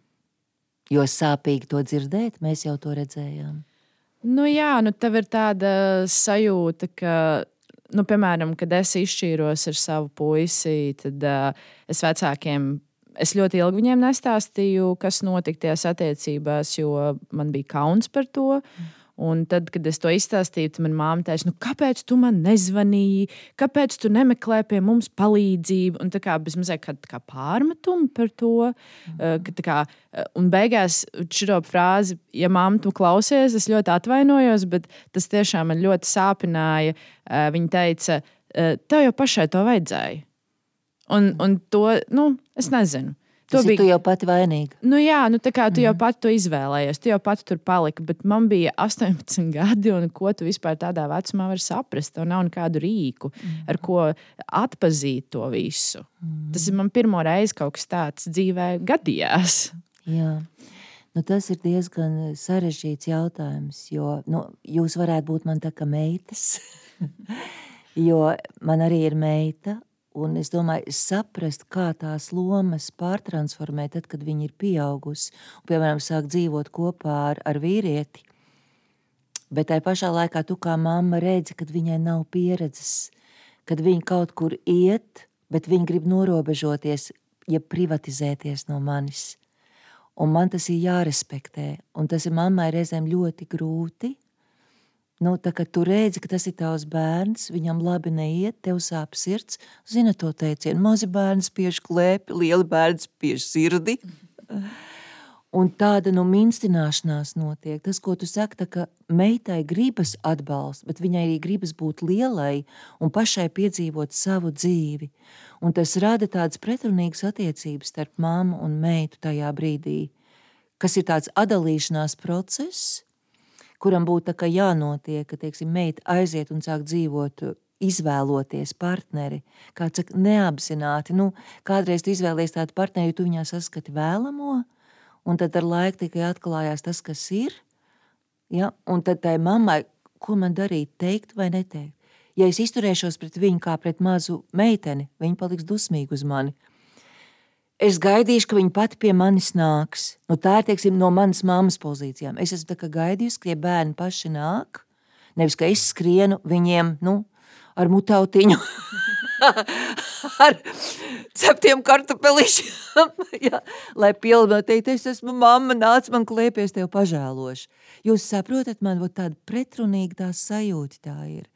Jo sāpīgi to dzirdēt, mēs jau to redzējām. Nu, jā, nu, tev ir tāda sajūta, ka, nu, piemēram, kad es izšķīros ar savu puisi, tad uh, es vecākiem. Es ļoti ilgi viņiem nestāstīju, kas notika tajās attiecībās, jo man bija kauns par to. Mm. Un tad, kad es to izstāstīju, tad manā māte teica, nu, kāpēc tu man nezvanīji, kāpēc tu nemeklē pie mums palīdzību? Un tā kā bez mazliet kā, kā pārmetumu par to. Mm. Ka, kā, un beigās šo frāzi, ja māte tu klausies, es ļoti atvainojos, bet tas tiešām man ļoti sāpināja. Eh, viņa teica, tev jau pašai to vajadzēja. Un, un to, nu, es nezinu. Tas bija, tu jau pati vainīga. Nu, jā, nu, tā kā tu mm. jau pati to izvēlējies, tu jau pati tur paliki. Bet man bija 18 gadi, un ko tu vispār tādā vecumā vari saprast? Tev nav nekādu rīku, mm. ar ko atpazīt to visu. Mm. Tas ir man pirmo reizi kaut kas tāds dzīvē gadījās. Jā. Nu, tas ir diezgan sarežģīts jautājums, jo nu, jūs varētu būt man tā kā meitas. Jo man arī ir meita, un es domāju, saprast, kā tās lomas pārtransformēt, tad, kad viņa ir pieaugusi, un, piemēram, sāk dzīvot kopā ar, ar vīrieti. Bet tajā pašā laikā tu kā mamma redzi, kad viņai nav pieredzes, kad viņa kaut kur iet, bet viņa grib norobežoties, ja privatizēties no manis. Un man tas ir jārespektē, un tas ir mammai reizēm ļoti grūti, Nu, tā kā tu redzi, ka tas ir tavs bērns, viņam labi neiet, tev sāp sirds, zina to teicienu, mazi bērni spiež klēpi, lieli bērni spiež sirdi. Un tāda nu minstināšanās notiek. Tas, ko tu saki, tā, ka meitai gribas atbalsts, bet viņai arī gribas būt lielai un pašai piedzīvot savu dzīvi. Un tas rada tādas pretrunīgas attiecības starp mammu un meitu tajā brīdī, kas ir tāds atdalīšanās process, kuram būtu jānotiek, ka teiksim, meita aiziet un sāk dzīvot, izvēloties partneri. Kāds saka, neapzināti, nu, kādreiz tu izvēlējies tādu partneri, tu viņā saskati vēlamo, un tad ar laiku tikai atklājās tas, kas ir. Ja? Un tad tai mammai, ko man darīt, teikt vai neteikt? Ja es izturēšos pret viņu kā pret mazu meiteni, viņa paliks dusmīga uz mani. Es gaidīšu, ka viņa pati pie manis nāks. Nu, tā ir teiksim, no manas mammas pozīcijām. Es esmu gaidījusi, ka bērni paši nāk. Nevis ka es skrienu viņiem nu, ar mutautiņu, ar ceptiem kartupelīšiem, ja, lai pilnībā es esmu mamma, nāc man klēpies, tev pažēloši. Jūs saprotat, man tāda pretrunīga tā sajūta tā ir.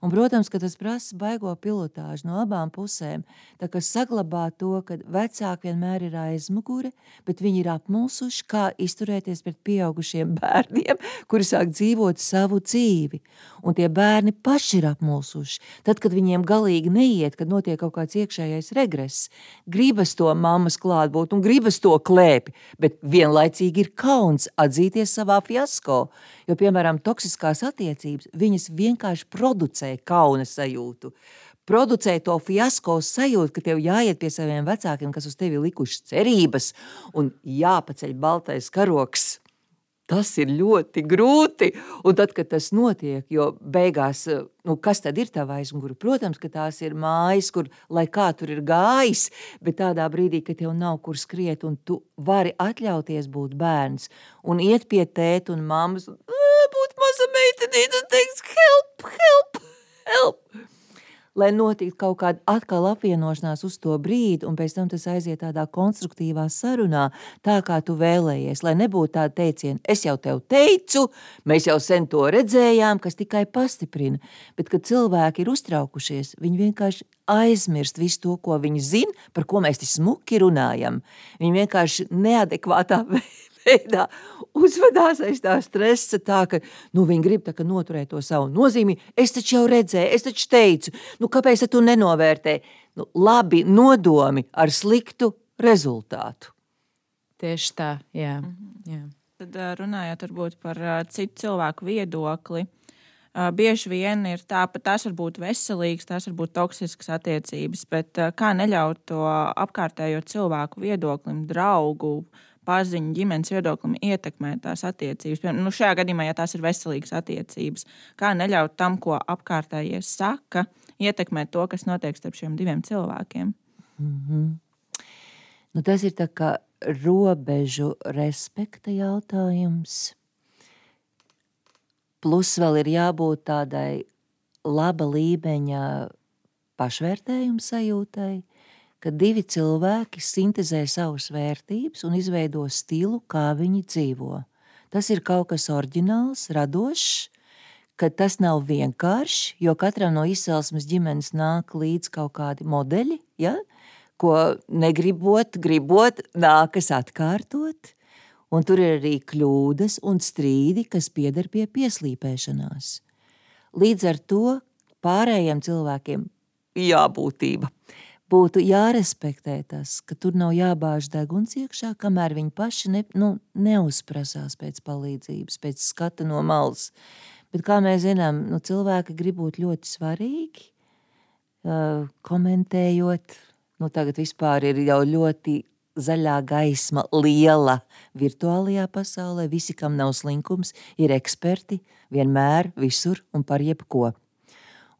Un, protams, ka tas prasa baigo pilotāžu no abām pusēm. Tā kā saglabāt to, ka vecāki vienmēr ir aizmugure, bet viņi ir apmulsuši, kā izturēties pret pieaugušiem bērniem, kuri sāk dzīvot savu dzīvi. Un tie bērni paši ir apmulsuši. Tad, kad viņiem galīgi neiet, kad notiek kaut kāds iekšējais regress, gribas to mammas klātbūt un gribas to klēpi, bet vienlaicīgi ir kauns atzīties savā fiasko. Jo, piemēram, toksiskās attiecības, viņas vienkārši producē kauna sajūtu. Producē to fiasko sajūtu, ka tev jāiet pie saviem vecākiem, kas uz tevi likuši cerības, un jāpaceļ baltais karoks Tas ir ļoti grūti. Un tad, kad tas notiek, jo beigās, nu, kas tad ir tā aizmugure? Protams, ka tās ir mājas, kur lai kā tur ir gājis, bet tādā brīdī, kad tev nav kur skriet, un tu vari atļauties būt bērns un iet pie tēta un mammas, un maza meitenīte un teikt, help, help, help lai notiktu kaut kāda atkal apvienošanās uz to brīdi, un pēc tam tas aiziet tādā konstruktīvā sarunā, tā kā tu vēlējies, lai nebūtu tāda teiciena, es jau tev teicu, mēs jau sen to redzējām, kas tikai pastiprina, bet kad cilvēki ir uztraukušies, viņi vienkārši aizmirst visu to, ko viņi zina, par ko mēs tik smuki runājam. Viņi vienkārši neadekvātā veidā uzvedās aiz tā stresa, tā ka nu, viņi grib tā, noturēt to savu nozīmi. Es taču jau redzēju, es taču teicu, nu, kāpēc tu nenovērtē? Nu, labi nodomi ar sliktu rezultātu. Tieši tā, jā. Mhm. jā. Tad runājot par citu cilvēku viedokli. Bieži vien ir tā, ka tās var būt veselīgas, tās var būt toksiskas attiecības, bet kā neļaut to apkārtējo cilvēku viedoklim, draugu, uh, paziņu, ģimenes viedoklim ietekmē tās attiecības. Piemēram, nu šajā gadījumā, ja tās ir veselīgas attiecības, kā neļaut tam, ko apkārtējie saka, ietekmēt to, kas notiek starp šiem diviem cilvēkiem. Mm -hmm. nu, tas ir robežu respekta jautājums. Plus vēl ir jābūt tādai laba līmeņa pašvērtējuma sajūtai, ka divi cilvēki sintēzē savas vērtības un izveido stilu, kā viņi dzīvo. Tas ir kaut kas oriģināls, radošs, ka tas nav vienkārši, jo katram no izcelsmes ģimenes nāk līdz kaut kādi modeļi, ja? ko negribot, gribot, nākas atkārtot. Un tur ir arī kļūdas un strīdi, kas pieder pie pieslīpēšanās. Līdz ar to pārējiem cilvēkiem jābūtība būtu jārespektē tas, ka tur nav jābāž deguns iekšā, kamēr viņi paši ne, nu, neuzprasās pēc palīdzības, pēc skata no malas. Bet, kā mēs zinām, nu, cilvēki grib būt ļoti svarīgi, uh, komentējot. Nu, tagad vispār ir jau ļoti zaļā gaisma, liela virtuālajā pasaulē. Visi, kam nav slinkums, ir eksperti vienmēr, visur un par jebko.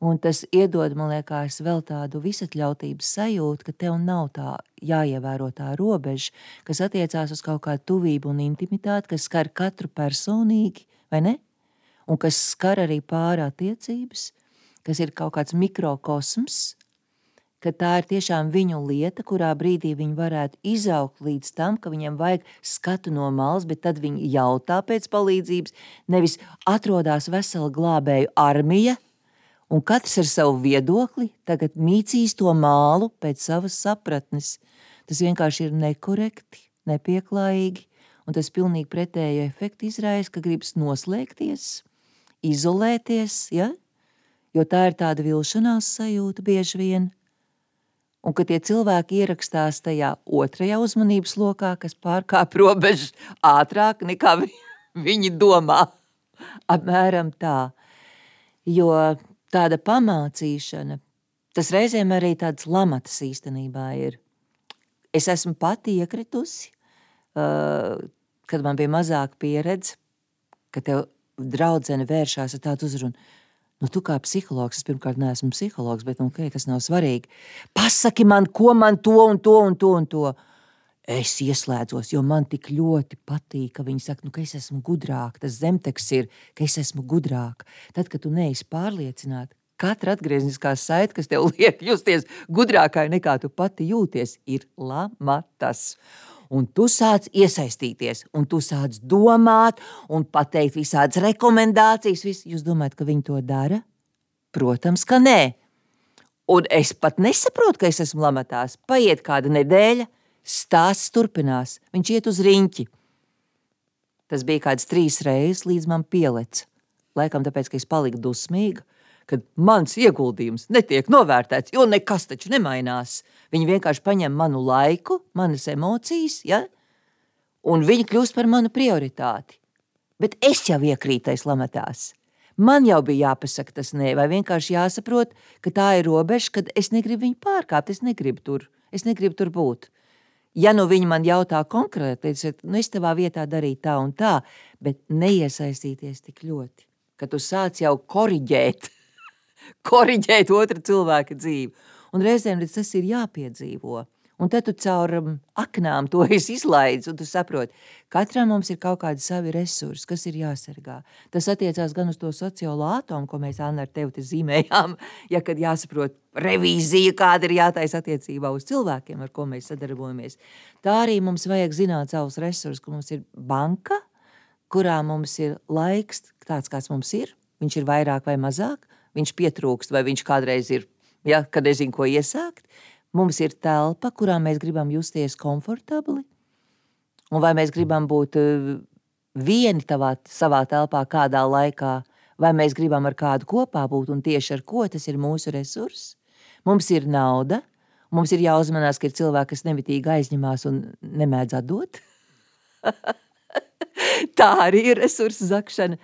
Un tas iedod, man liekas, vēl tādu visatļautības sajūtu, ka tev nav tā jāievēro tā robeža, kas attiecās uz kaut kādu tuvību un intimitāti, kas skar katru personīgi, vai ne? Un kas skar arī pārā attiecības, kas ir kaut kāds mikrokosms, ka tā ir tiešām viņu lieta, kurā brīdī viņi varētu izaugt līdz tam, ka viņiem vajag skatu no malas, bet tad viņi jautā pēc palīdzības, nevis atrodas vesela glābēju armija, un katrs ar savu viedokli tagad mīcīs to mālu pēc savas sapratnes. Tas vienkārši ir nekorekti, nepieklājīgi, un tas pilnīgi pretēju efektu izraisa, ka gribas noslēgties, izolēties, ja? jo tā ir tāda vilšanās sajūta bieži vien un ka tie cilvēki ierakstās tajā otrajā uzmanības lokā, kas pārkāpj robežu ātrāk nekā vi, viņi domā. Apmēram tā. Jo tāda pamācīšana, tas reizēm arī tāds lamatas īstenībā ir. Es esmu pati iekritusi, kad man bija mazāka pieredze, ka tev draudzene vēršās ar tādu uzrunu Nu, tu kā psihologs, es pirmkārt neesmu psihologs, bet nu, okay, tas nav svarīgi. Pasaki man, ko man to un to un to un to. Es ieslēdzos, jo man tik ļoti patīk, ka viņi saka, nu, ka es esmu gudrāk. Tas zemteksts ir, ka es esmu gudrāk. Tad, kad tu neesi pārliecināta, katra atgriezniskā saite, kas tev liek justies gudrākai nekā tu pati jūties, ir lamatas un tu sāc iesaistīties, un tu sāc domāt, un pateikt visādas rekomendācijas. Vis. Jūs domājat, ka viņi to dara? Protams, ka nē. Un es pat nesaprotu, ka es esmu lamatās. Paiet kāda nedēļa, stāsts turpinās. Viņš iet uz riņķi. Tas bija kāds trīs reizes, līdz man pielec. Laikam tāpēc, ka es paliku dusmīga, kad mans ieguldījums netiek novērtēts, jo nekas taču nemainās. Viņi vienkārši paņem manu laiku, manas emocijas, ja? un viņi kļūst par manu prioritāti. Bet es jau iekrītais lamatās. Man jau bija jāpasaka tas nē, vai vienkārši jāsaprot, ka tā ir robeža, kad es negribu viņu pārkāpt, es negribu tur, es negribu tur būt. Ja nu viņi man jautā konkrēti, tad nu es tavā vietā darītu tā un tā, bet neiesaistīties tik ļoti, ka tu sāc jau koriģēt koriģēt otra cilvēka dzīvi. Un reizēm tas ir jāpiedzīvo. Un tad tu caur um, aknām to izlaidzi, un tu saproti, ka katram mums ir kaut kādi savi resursi, kas ir jāsargā. Tas attiecās gan uz to sociālo atomu, ko mēs Anna ar tevi zīmējām, ja kad jāsaprot revīzija, kāda ir jātaisa attiecībā uz cilvēkiem, ar ko mēs sadarbojamies. Tā arī mums vajag zināt savus resursus, ka mums ir banka, kurā mums ir laiks tāds, kāds mums ir, viņš ir vairāk vai mazāk, viņš pietrūkst, vai viņš kādreiz ir, ja, kad nezinu, ko iesākt. Mums ir telpa, kurā mēs gribam justies komfortabli, un vai mēs gribam būt eh, vieni tavā, savā telpā kādā laikā, vai mēs gribam ar kādu kopā būt, un tieši ar ko tas ir mūsu resurss. Mums ir nauda, mums ir jāuzmanās, ka ir cilvēki, kas nemitīgi aizņemās un nemēdz atdot. Tā arī ir resursu zakšana.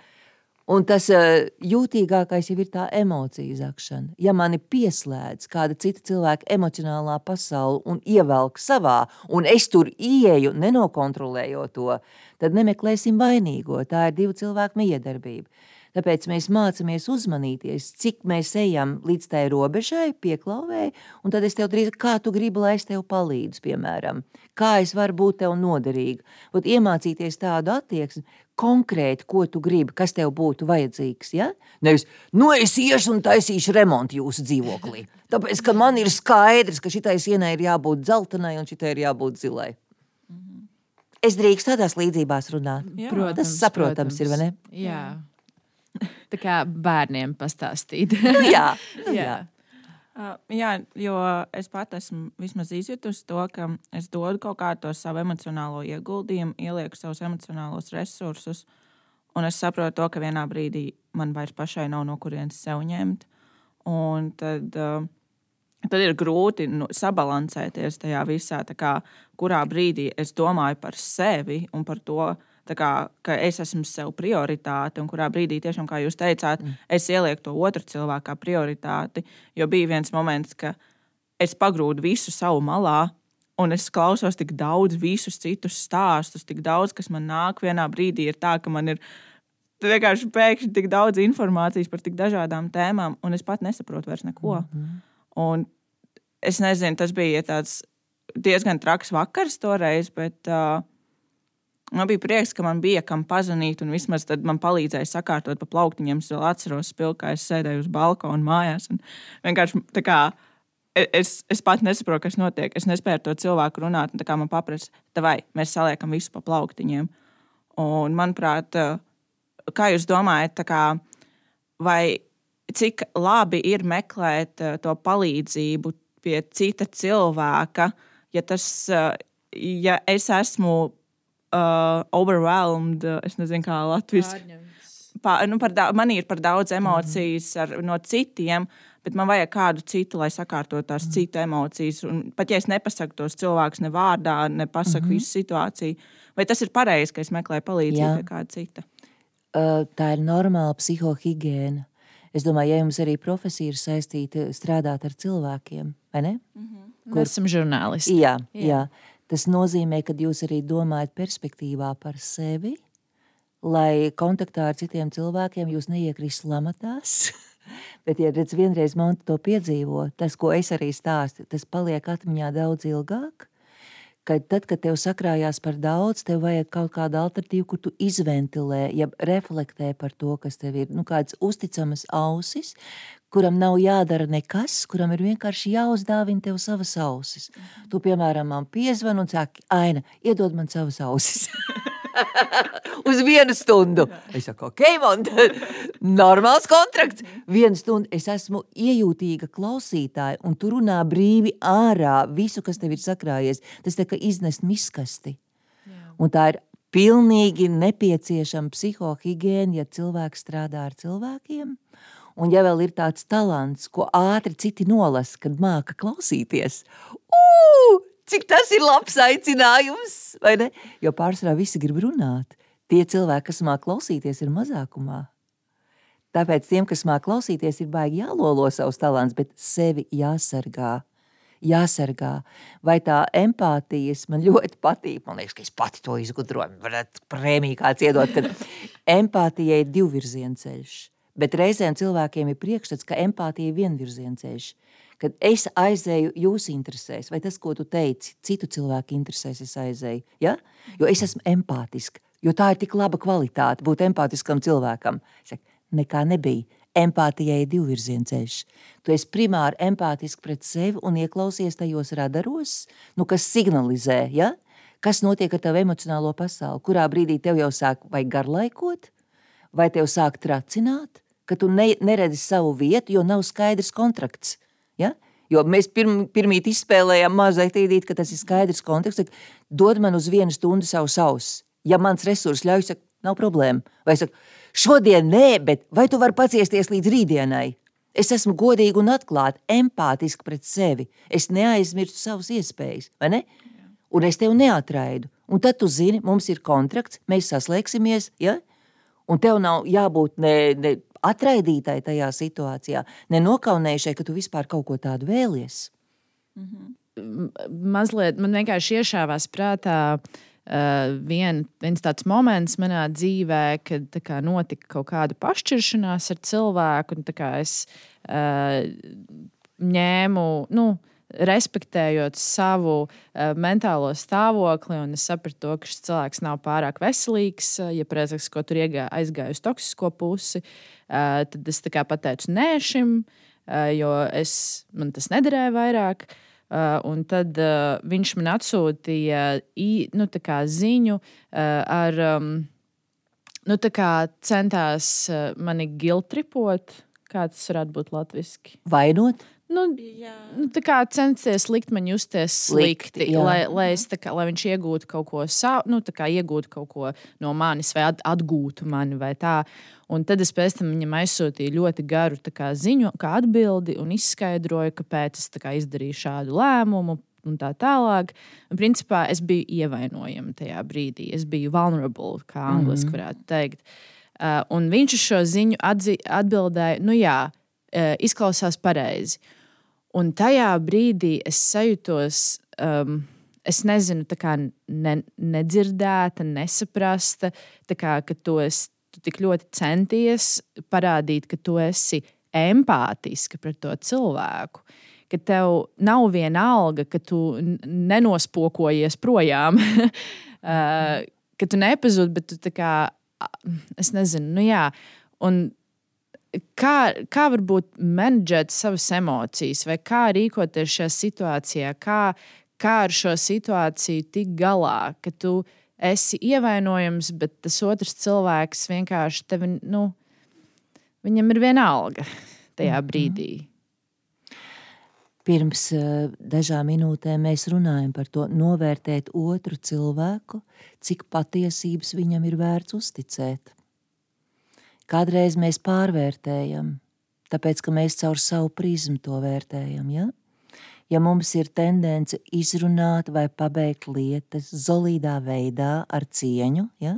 Un tas uh, jūtīgākais jau ir tā emociju zakšana. Ja mani pieslēdz kāda cita cilvēka emocionālā pasaule un ievelk savā, un es tur ieeju, nenokontrolējot to, tad nemeklēsim vainīgo. Tā ir divu cilvēku miedarbība. Tāpēc mēs mācāmies uzmanīties, cik mēs ejam līdz tai robežai, pieklāvēji, un tad es tev drīz, kā tu gribi, lai es tev palīdzu, piemēram, kā es varu būt tev noderīga. Ot, iemācīties tādu attieksmi, konkrēti, ko tu gribi, kas tev būtu vajadzīgs. Ja? Nevis, nu es iešu un taisīšu remontu jūsu dzīvoklī. Tāpēc, ka man ir skaidrs, ka šitai sienai ir jābūt dzeltenai un šitai ir jābūt zilai. Es drīkstu tādās līdzībās runāt. Jā. Protams, Tas saprotams protams. ir, vai ne? Jā. Tā kā bērniem pastāstīt. nu, jā, nu, jā. jā. Uh, jā, jo es pat esmu vismaz izjutusi to, ka es dodu kaut kādu savu emocionālo ieguldījumu, ielieku savus emocionālos resursus, un es saprotu, to, ka vienā brīdī man vairs pašai nav no kurienes sev ņemt. Un tad, uh, tad ir grūti nu, sabalansēties tajā visā, kā, kurā brīdī es domāju par sevi un par to, kā, ka es esmu sev prioritāte, un kurā brīdī, tiešām, kā jūs teicāt, mm. es ielieku to otru cilvēku kā prioritāti. Jo bija viens moments, ka es pagrūdu visu savu malā, un es klausos tik daudz visus citus stāstus, tik daudz, kas man nāk vienā brīdī, ir tā, ka man ir vienkārši pēkšņi tik daudz informācijas par tik dažādām tēmām, un es pat nesaprotu vairs neko. Mm -hmm. Un es nezinu, tas bija tāds diezgan traks vakars toreiz, bet uh, man bija prieks, ka man bija kam pazvanīt, un vismaz tad man palīdzēja sakārtot pa plauktiņiem. Es vēl atceros, spilgt, kā es sēdēju uz balkona mājās. Vienkārši tā kā e, es, es pat nesaprotu, kas notiek. Es nespēju ar to cilvēku runāt. Tā kā man paprasa, vai mēs saliekam visu pa plauktiņiem. Un, manuprāt, uh, kā jūs domājat, kā, vai cik labi ir meklēt uh, to palīdzību pie cita cilvēka, ja tas, ja es esmu uh, overwhelmed, es nezinu, kā latviešu. Pār, nu, da, man ir par daudz emocijas ar, no citiem, bet man vajag kādu citu, lai sakārtotu tās mm. citu emocijas. Un pat ja es nepasaku tos cilvēkus ne vārdā, ne pasaku mm -hmm. visu situāciju, vai tas ir pareizi, ka es meklēju palīdzību pie kāda cita? tā ir normāla psihohigiēna. Es domāju, ja jums arī profesija ir saistīta strādāt ar cilvēkiem, vai ne? Mm -hmm. Kur... Mēs esam žurnālisti. Jā, jā. jā, tas nozīmē, ka jūs arī domājat perspektīvā par sevi, lai kontaktā ar citiem cilvēkiem jūs neiekrist lamatās. Bet, ja redz, vienreiz man to piedzīvo, tas, ko es arī stāstu, tas paliek atmiņā daudz ilgāk ka tad, kad tev sakrājās par daudz, tev vajag kaut kādu alternatīvu, kur tu izventilē, ja reflektē par to, kas tev ir. Nu, kādas uzticamas ausis, kuram nav jādara nekas, kuram ir vienkārši jāuzdāvina tev savas ausis. Tu, piemēram, man piezvan un saki, Aina, iedod man savas ausis. uz vienu stundu. Es saku, ok, man normāls kontrakts. Vienu stundu es esmu iejūtīga klausītāja, un tu runā brīvi ārā visu, kas tev ir sakrājies. Tas tā kā iznest miskasti. Un tā ir pilnīgi nepieciešama psihohigiēna, ja cilvēks strādā ar cilvēkiem. Un ja vēl ir tāds talants, ko ātri citi nolasa, kad māca klausīties, uu, Cik tas ir labs aicinājums, vai ne? Jo pārsvarā visi grib runāt. Tie cilvēki, kas māca klausīties, ir mazākumā. Tāpēc tiem, kas māca klausīties, ir baigi jālolo savus talants, bet sevi jāsargā. Jāsargā. Vai tā empātijas man ļoti patīk? Man liekas, ka es pati to izgudroju. Varētu prēmiju kāds iedot, ka empātijai ir divvirziena ceļš. Bet reizēm cilvēkiem ir priekšstats, ka empātija ir vienvirziena ceļš kad es aizēju jūsu interesēs, vai tas, ko tu teici, citu cilvēku interesēs, es aizēju. Ja? Jo es esmu empātiska, jo tā ir tik laba kvalitāte būt empātiskam cilvēkam. Saku, nekā nebija. Empātijai ir divvirziena ceļš. Tu esi primāri empātiski pret sevi un ieklausies tajos radaros, nu, kas signalizē, ja? kas notiek ar tavu emocionālo pasauli. Kurā brīdī tev jau sāk vai garlaikot, vai tev sāk tracināt, ka tu ne, neredzi savu vietu, jo nav skaidrs kontrakts. Ja? Jo mēs pirm, pirmīt izspēlējām mazai tīdīt, ka tas ir skaidrs konteksts. Dod man uz vienu stundu savu sausu. Ja mans resurs ļauj, saka, nav problēma. Vai saka, šodien nē, bet vai tu vari paciesties līdz rītdienai? Es esmu godīga un atklāta, empātiska pret sevi. Es neaizmirstu savas iespējas, vai ne? Un es tevi neatraidu. Un tad tu zini, mums ir kontrakts, mēs saslēgsimies, ja? un tev nav jābūt ne, ne atraidītai tajā situācijā, nenokaunējušai, ka tu vispār kaut ko tādu vēlies. Mm -hmm. Mazliet man vienkārši iešāvās prātā. Uh, vien, viens tāds moments manā dzīvē, kad kā, notika kaut kāda pašķiršanās ar cilvēku, un es uh, ņēmu, nu, respektējot savu uh, mentālo stāvokli, un es sapratu, to, ka šis cilvēks nav pārāk veselīgs, uh, ja prezaks, ko tur iegā, aizgāja uz toksisko pusi, uh, tad es pateicu nē šim, uh, jo es, man tas nederēja vairāk. Uh, un tad uh, viņš man atsūtīja i, nu, ziņu uh, ar, um, nu, centās uh, mani giltripot. Kā tas varētu būt latviešu? Vainot? Nu, nu, kā censties likt man justies slikti, slikti jā. lai, lai, es, kā, lai viņš iegūtu kaut ko savu, nu, iegūtu kaut ko no manis, vai atgūtu mani, vai tā. Un tad es pēc tam viņam aizsūtīju ļoti garu kā, ziņu, kā atbildi, un izskaidroju, kāpēc es kā, izdarīju šādu lēmumu. Un tā tālāk. Un, principā es biju ievainojama tajā brīdī. Es biju vulnerable, kā angļuiski mm -hmm. varētu teikt. Uh, un viņš uz šo ziņu atzi, atbildēja, nu jā, uh, izklausās pareizi. Uh, Un tajā brīdī es sajūtos, um, es nezinu, kā ne, nedzirdēta, nesaprasta, kā, ka tu, es, tu tik ļoti centies parādīt, ka tu esi empātiska pret to cilvēku. Ka tev nav viena alga, ka tu nenospokojies projām, ka tu nepazūdi, bet tu tā kā, es nezinu, nu jā. Un kā, kā varbūt menedžēt savas emocijas, vai kā rīkoties šajā situācijā, kā, kā ar šo situāciju tikt galā, ka tu esi ievainojams, bet tas otrs cilvēks vienkārši tevi, nu, viņam ir viena alga tajā mhm. brīdī. Pirms uh, dažām minūtēm mēs runājam par to, novērtēt otru cilvēku, cik patiesības viņam ir vērts uzticēt. Kādreiz mēs pārvērtējam, tāpēc ka mēs caur savu prizmu to vērtējam. Ja? ja mums ir tendence izrunāt vai pabeigt lietas zolīdā veidā ar cieņu, ja?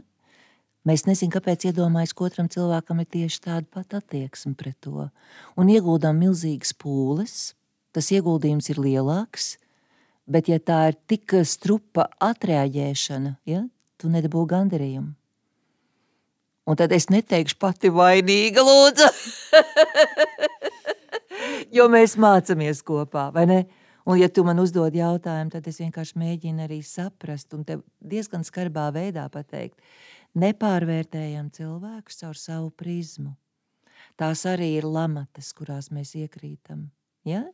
Mēs nezinām, kāpēc iedomājas, ka otram cilvēkam ir tieši tāda pati attieksme pret to. Un ieguldām milzīgas pūles, tas ieguldījums ir lielāks, bet ja tā ir tik strupa atreaģēšana, ja, tu nedabū gandarījumu. Un tad es neteikšu pati vainīga, lūdzu, jo mēs mācāmies kopā, vai ne? Un, ja tu man uzdod jautājumu, tad es vienkārši mēģinu arī saprast un tev diezgan skarbā veidā pateikt, nepārvērtējam cilvēkus caur savu prizmu. Tās arī ir lamatas, kurās mēs iekrītam. Ja?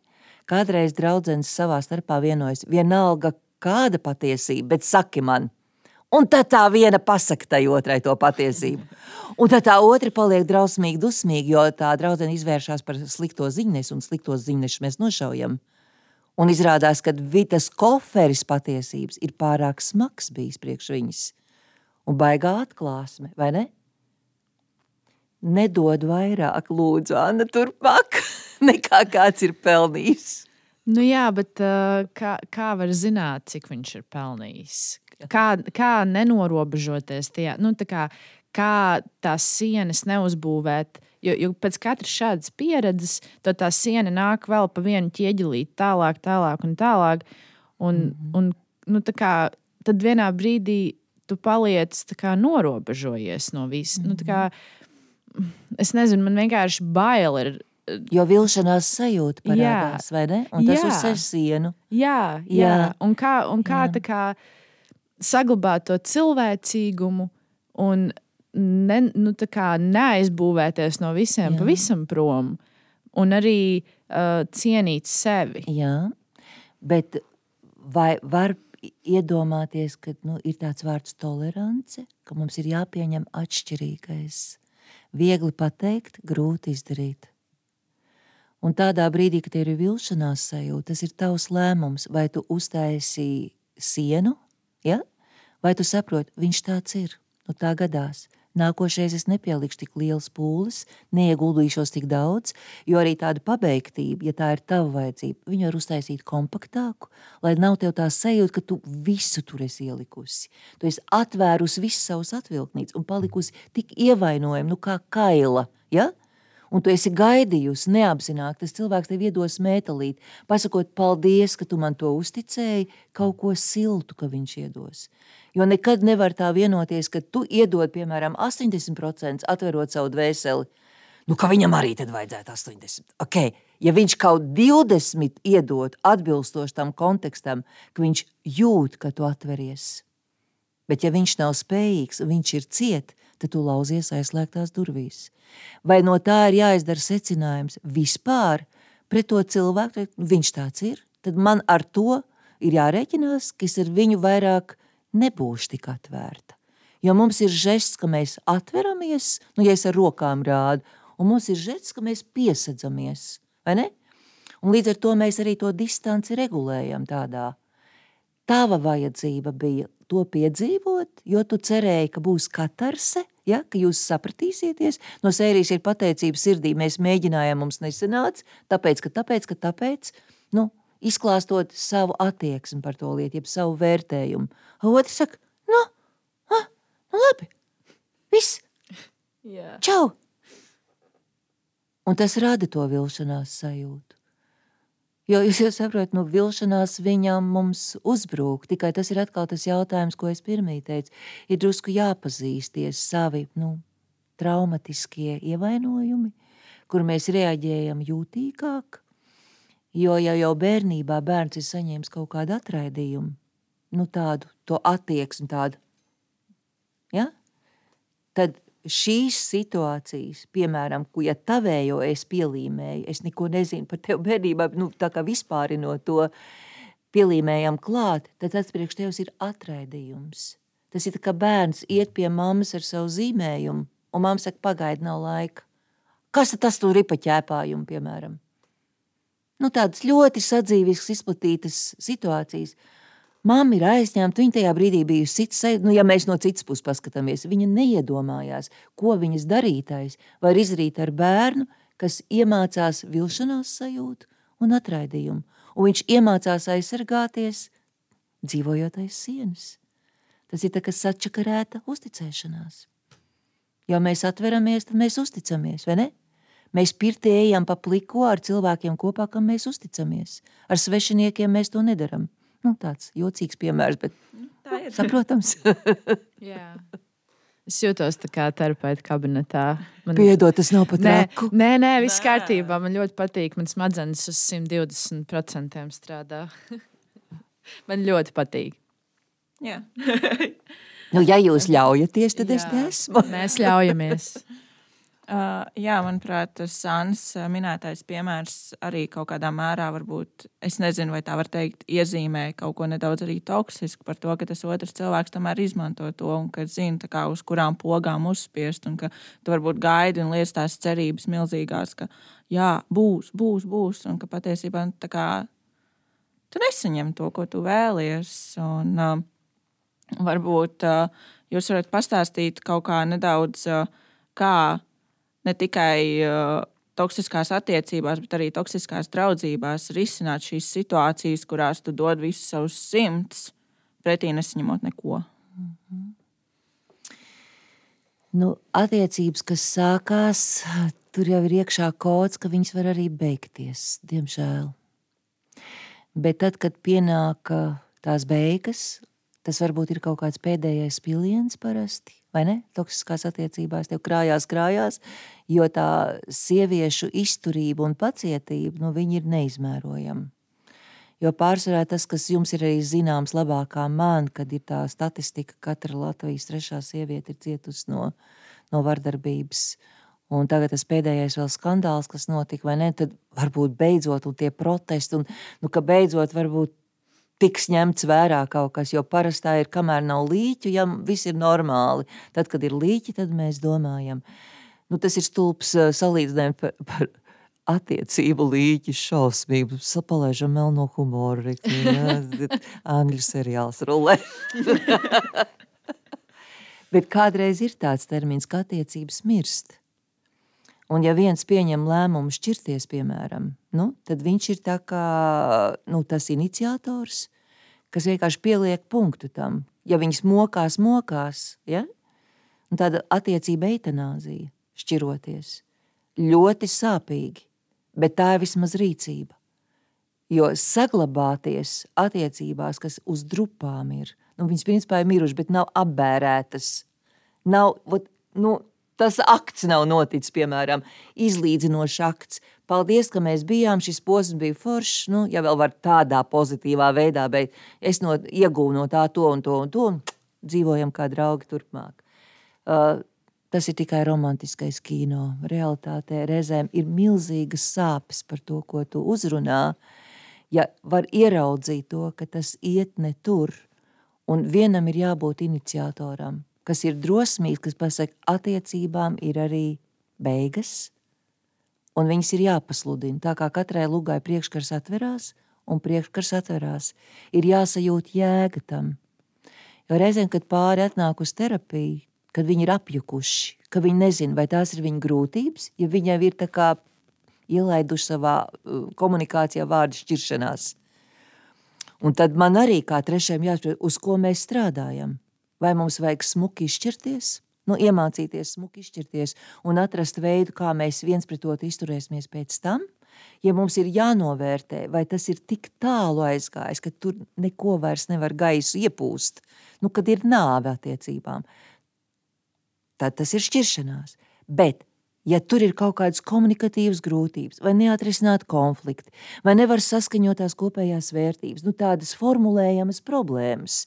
Kādreiz draudzenes savā starpā vienojas, vienalga kāda patiesība, bet saki man, Un tad tā viena pasaka tai otrai to patiesību. Un tad tā otra paliek drausmīgi dusmīga, jo tā draudzene izvēršas par slikto ziņnesu, un sliktos ziņnešus mēs nošaujam. Un izrādās, ka tas koferis patiesības ir pārāk smags bijis priekš viņas un baigā atklāsme, vai ne? Nedod vairāk, lūdzu, Anna, turpmāk, nekā kāds ir pelnījis. Nu jā, bet uh, kā, kā var zināt, cik viņš ir pelnījis? Kā, kā nenorobežoties tajā, nu, tā kā, kā tās sienas neuzbūvēt. Jo, jo pēc katras šādas pieredzes, tad tā siena nāk vēl pa vienu ķieģelīti, tālāk, tālāk un tālāk. Un, mm -hmm. un, nu, tā kā, tad vienā brīdī tu paliec kā, norobežojies no visa. Mm -hmm. nu, kā, es nezinu, man vienkārši bail ir. Jo vilšanās sajūta parādās, jā, vai ne? Un tas jā, uzsver sienu. Jā, jā. jā. Un kā, un kā, jā. kā saglabāt to cilvēcīgumu un ne, nu, neaizbūvēties no visiem jā. pavisam prom. Un arī uh, cienīt sevi. Jā, bet vai var iedomāties, ka nu, ir tāds vārds tolerance, ka mums ir jāpieņem atšķirīgais. Viegli pateikt, grūti izdarīt. Un tādā brīdī, kad ir vilšanās sajūta, tas ir tavs lēmums, vai tu uztaisīji sienu, ja? Vai tu saproti, viņš tāds ir. Nu, tā gadās. Nākošais es nepielikšu tik liels pūles, neieguldīšos tik daudz, jo arī tāda pabeigtība, ja tā ir tava vajadzība, viņu var uztaisīt kompaktāku, lai nav tev tā sajūta, ka tu visu tur esi ielikusi. Tu esi atvērusi visus savus atvilknīcus un palikusi tik ievainojama, nu kā kaila. Ja? Un tu esi gaidījusi neapzināti, tas cilvēks tev iedos mētelīt, pasakot paldies, ka tu man to uzticēji, kaut ko siltu, ka viņš iedos. Jo nekad nevar tā vienoties, ka tu iedod, piemēram, 80% atverot savu dvēseli, nu, ka viņam arī tad vajadzētu 80. Okay. Ja viņš kaut 20 iedod atbilstoši tam kontekstam, ka viņš jūt, ka tu atveries, bet ja viņš nav spējīgs, viņš ir ciet, tad tu lauzies aizslēgtās durvīs. Vai no tā ir jāizdara secinājums vispār pret to cilvēku, viņš tāds ir, tad man ar to ir jārēķinās, ka es ar viņu vairāk nebūšu tik atvērta. Jo mums ir žests, ka mēs atveramies, nu, ja es ar rokām rādu, un mums ir žests, ka mēs piesadzamies, vai ne? Un līdz ar to mēs arī to distanci regulējam tādā. Tava vajadzība bija to piedzīvot, jo tu cerēji, ka būs katarse, ja, ka jūs sapratīsieties. No sērijas ir pateicība sirdī, mēs mēģinājām, mums nesanāca, tāpēc, ka tāpēc, ka tāpēc, nu, izklāstot savu attieksmi par to lietu, jeb savu vērtējumu. Otrs saka, nu, ha, nu labi, viss, yeah. čau! Un tas rada to vilšanās sajūtu. Jo jūs jau saprotat, nu, vilšanās viņam mums uzbrūk. Tikai tas ir atkal tas jautājums, ko es pirmie teicu. Ir drusku jāpazīsties savi, nu, traumatiskie ievainojumi, kur mēs reaģējam jūtīgāk, jo ja jau bērnībā bērns ir saņēmis kaut kādu atraidījumu, nu tādu attieksmi tādu, ja? tad šīs situācijas, piemēram, ko ja tavējo es pielīmēju, es neko nezinu par tevi bērnībā, nu tā kā vispārinot to, pielīmējam klāt, tad tas priekš tevis ir atraidījums. Tas ir kā bērns iet pie mammas ar savu zīmējumu, un mamma saka, pagaidi, nav laika. Kas tas tur ir pa ķēpājumu, piemēram? Nu, tādas ļoti sadzīviskas, izplatītas situācijas. Māma ir aizņemta, viņa tajā brīdī bija cits, nu, ja mēs no citas puses paskatāmies, viņa neiedomājās, ko viņas darītājs var izdarīt ar bērnu, kas iemācās vilšanās sajūtu un atraidījumu, un viņš iemācās aizsargāties, dzīvojot aiz sienas. Tas ir tā kā sačakarēta uzticēšanās. Jo mēs atveramies, tad mēs uzticamies, vai ne? Mēs pirti ejam pa pliko ar cilvēkiem kopā, kam mēs uzticamies. Ar svešiniekiem mēs to nedaram. Nu, tāds jocīgs piemērs, bet tā ir. Saprotams. Jā. Es jūtos tā kā terapeita kabinetā. Man... Piedod, tas nav pat nē, raku. nē, nē, viss kārtībā. Man ļoti patīk. Man smadzenes uz 120% strādā. man ļoti patīk. Jā. Nu, ja jūs ļaujaties, tad jā, es neesmu. Mēs ļaujamies. Uh, jā, manuprāt, tas Sāns minētais piemērs arī kaut kādā mērā, varbūt, es nezinu, vai tā var teikt, iezīmē kaut ko nedaudz arī toksisku par to, ka tas otrs cilvēks tomēr izmanto to un ka zina, kā, uz kurām pogām uzspiest, un ka tu varbūt gaidi un liec tās cerības milzīgās, ka jā, būs, būs, būs, un ka patiesībā tā kā tu nesaņem to, ko tu vēlies. Un, uh, Varbūt uh, jūs varat pastāstīt kaut kā nedaudz, uh, kā ne tikai uh, toksiskās attiecībās, bet arī toksiskās draudzībās risināt šīs situācijas, kurās tu dod visus savus simtus, pretī nesaņemot neko. Mm -hmm. Nu, attiecības, kas sākās, tur jau ir iekšā kods, ka viņas var arī beigties, diemžēl. Bet tad, kad pienāk tās beigas, Tas varbūt ir kaut kāds pēdējais piliens parasti, vai ne? Toksiskās attiecībās tev krājās, krājās, jo tā sieviešu izturība un pacietība, nu, ir neizmērojama. Jo pārsvarā tas, kas jums ir arī zināms labāk kā man, kad ir tā statistika, ka katra Latvijas trešā sieviete ir cietusi no, no vardarbības. Un tagad tas pēdējais vēl skandāls, kas notika, vai ne? Tad varbūt beidzot, un tie protesti, un nu, ka beidzot varbūt tiks ņemts vērā kaut kas, jo parastā ir, kamēr nav līķu, ja viss ir normāli. Tad, kad ir līķi, tad mēs domājam. Nu, tas ir stulbs eh, salīdzinājums par, par attiecību līķi šausmību. Sapalaižam melno humoru. Angļu seriāls rulē. Bet kādreiz ir tāds termins, ka attiecības mirst. Un ja viens pieņem lēmumu šķirties, piemēram, nu, tad viņš ir kā, nu, tas iniciators, kas vienkārši pieliek punktu tam. Ja viņas mokās, mokās, ja? Un tāda attiecība eitanāzija, šķiroties, ļoti sāpīgi, bet tā ir vismaz rīcība. Jo saglabāties attiecībās, kas uz drupām ir, nu, viņas principā ir mirušas, bet nav apbērētas. Nav, vat, nu, tas akts nav noticis, piemēram, izlīdzinošs akts. Paldies, ka mēs bijām. Šis posms bija foršs. Nu, ja vēl var tādā pozitīvā veidā, bet es no, iegūstu no tā to un to un to, un dzīvojam kā draugi turpmāk. Uh, tas ir tikai romantiskais kino. Realtātē reizēm ir milzīgas sāpes par to, ko tu uzrunā. Ja var ieraudzīt to, ka tas iet ne tur, un vienam ir jābūt iniciatoram kas ir drosmīgs, kas pasaka, attiecībām ir arī beigas, un viņas ir jāpasludina. Tā kā katrai lugai priekškars atverās, un priekškars atverās, ir jāsajūt jēga tam. Jo reizēm, kad pāri atnāk uz terapiju, kad viņi ir apjukuši, ka viņi nezina, vai tās ir viņu grūtības, ja viņiem ir tā kā ielaiduši savā uh, komunikācijā vārdu šķiršanās. Un tad man arī kā trešajam jāsaprot, uz ko mēs strādājam. Vai mums vajag smuki izšķirties, nu, iemācīties smuki izšķirties un atrast veidu, kā mēs viens pret otru izturēsimies pēc tam? Ja mums ir jānovērtē, vai tas ir tik tālu aizgājis, ka tur neko vairs nevar gaisu iepūst, nu, kad ir nāve attiecībām, tad tas ir šķiršanās. Bet, ja tur ir kaut kādas komunikatīvas grūtības, vai neatrisināti konflikti, vai nevar saskaņot tās kopējās vērtības, nu, tādas formulējamas problēmas,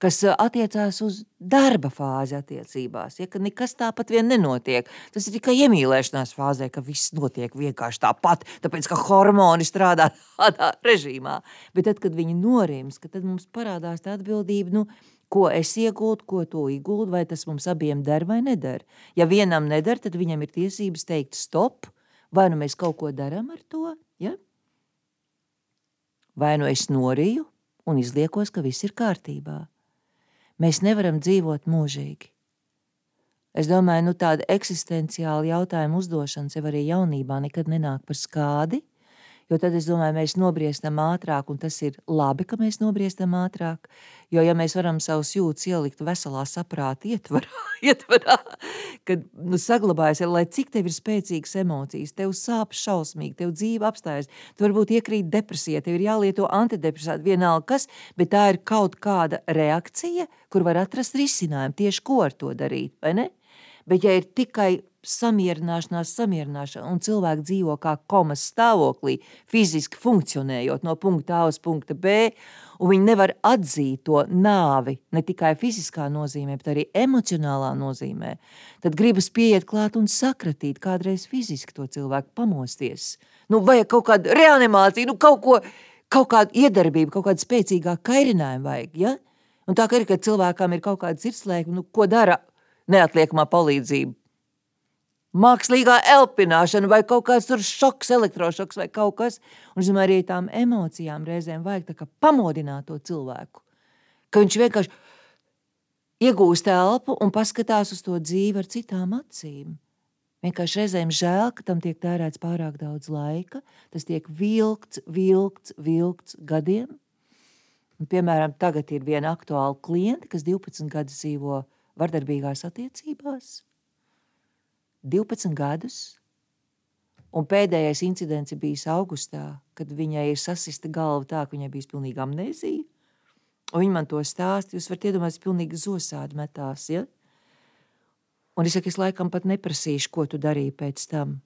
kas attiecās uz darba fāzi attiecībās, ja nekas tāpat vien nenotiek. Tas ir tikai iemīlēšanās fāzē, ka viss notiek vienkārši tāpat, tāpēc ka hormoni strādā tādā režīmā. Bet tad, kad viņi norims, tad mums parādās tā atbildība, nu, ko es iegūtu, ko to iegūtu, vai tas mums abiem der vai neder. Ja vienam neder, tad viņam ir tiesības teikt stop, vai nu mēs kaut ko darām ar to, ja? vai nu es noriju un izliekos, ka viss ir kārtībā. Mēs nevaram dzīvot mūžīgi. Es domāju, nu tāda eksistenciāla jautājuma uzdošana sev arī jaunībā nekad nenāk par skādi, jo tad es domāju, mēs nobriestam ātrāk, un tas ir labi, ka mēs nobriestam ātrāk. Jo, ja mēs varam savus jūtas ielikt veselā saprāta ietvarā, ietvarā kad nu, saglabājas, lai cik tev ir spēcīgas emocijas, tev sāp šausmīgi, tev dzīve apstājas, tu varbūt iekrīt depresijā, tev ir jālieto antidepresāti, vienalga kas, bet tā ir kaut kāda reakcija, kur var atrast risinājumu tieši ko ar to darīt, vai ne? Bet ja ir tikai samierināšanās, samierināšana, un cilvēki dzīvo kā komas stāvoklī, fiziski funkcionējot no punkta A uz punkta B, un viņi nevar atzīt to nāvi ne tikai fiziskā nozīmē, bet arī emocionālā nozīmē, tad gribas pieiet klāt un sakratīt kādreiz fiziski to cilvēku pamosties. Nu, vajag kaut kādu reanimāciju, nu, kaut ko, kaut kādu iedarbību, kaut kādu spēcīgāku kairinājumu vajag, ja? Un tā kā ir, kad cilvēkam ir kaut kāda sirdslēkme, nu, ko dara neatliekamā palīdzība? Mākslīgā elpināšana, vai kaut kāds tur šoks, elektrošoks vai kaut kas. Un, zin, arī tām emocijām reizēm vajag pamodināt to cilvēku. Ka viņš vienkārši iegūst telpu un paskatās uz to dzīvi ar citām acīm. Vienkārši reizēm žēl, ka tam tiek tērēts pārāk daudz laika. Tas tiek vilkts, vilkts, vilkts gadiem. Un, piemēram, tagad ir viena aktuāla klienta, kas 12 gadus dzīvo vardarbīgās attiecībās 12 gadus, un pēdējais incidents bijis augustā, kad viņai ir sasista galva tā, ka viņai bija pilnīga amnēzija. Un viņa man to stāsta, jūs varat iedomāties, pilnīgi zosādi metās, ja? Un es saku, es laikam pat neprasīšu, ko tu darīji pēc tam.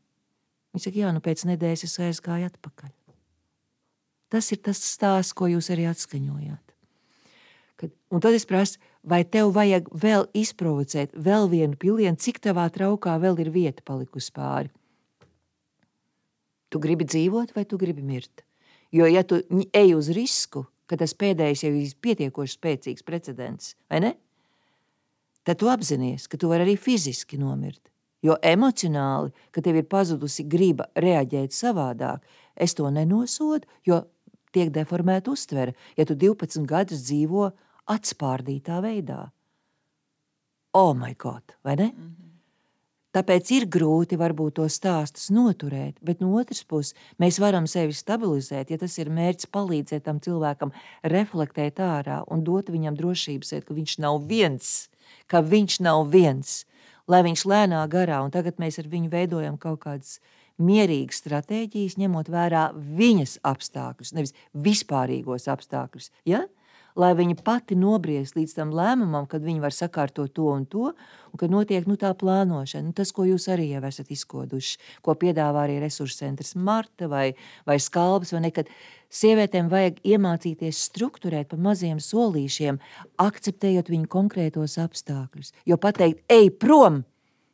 Viņa saka, jā, nu pēc nedēļas es aizgāju atpakaļ. Tas ir tas stāsts, ko jūs arī atskaņojāt. Kad, un tad es prasu, vai tev vajag vēl izprovocēt vēl vienu pilienu, cik tavā traukā vēl ir vieta palikusi pāri. Tu gribi dzīvot vai tu gribi mirt? Jo, ja tu ej uz risku, ka tas pēdējais jau ir pietiekoši spēcīgs precedents, vai ne? Tad tu apzinājies, ka tu vari arī fiziski nomirt. Jo emocionāli, ka tev ir pazudusi griba reaģēt savādāk, es to nenosodu, jo tiek deformēta uztvere. Ja tu 12 gadus dzīvo atspārdītā veidā. Oh, my God! Vai ne? Mm -hmm. Tāpēc ir grūti varbūt to stāstus noturēt, bet no otras puses mēs varam sevi stabilizēt, ja tas ir mērķis palīdzēt tam cilvēkam reflektēt ārā un dot viņam drošības, ka viņš nav viens, ka viņš nav viens, lai viņš lēnā garā, un tagad mēs ar viņu veidojam kaut kādas mierīgas stratēģijas, ņemot vērā viņas apstākļus, nevis vispārīgos apstākļus. Ja? Lai viņa pati nobriest līdz tam lēmumam, kad viņa var sakārtot to un to, un kad notiek nu, tā plānošana. Nu, tas, ko jūs arī jau esat izkoduši, ko piedāvā arī resursu centrs Marta vai, vai Skalbs, vai nekad. Sievietēm vajag iemācīties struktūrēt pa maziem solīšiem, akceptējot viņu konkrētos apstākļus. Jo pateikt, ej prom,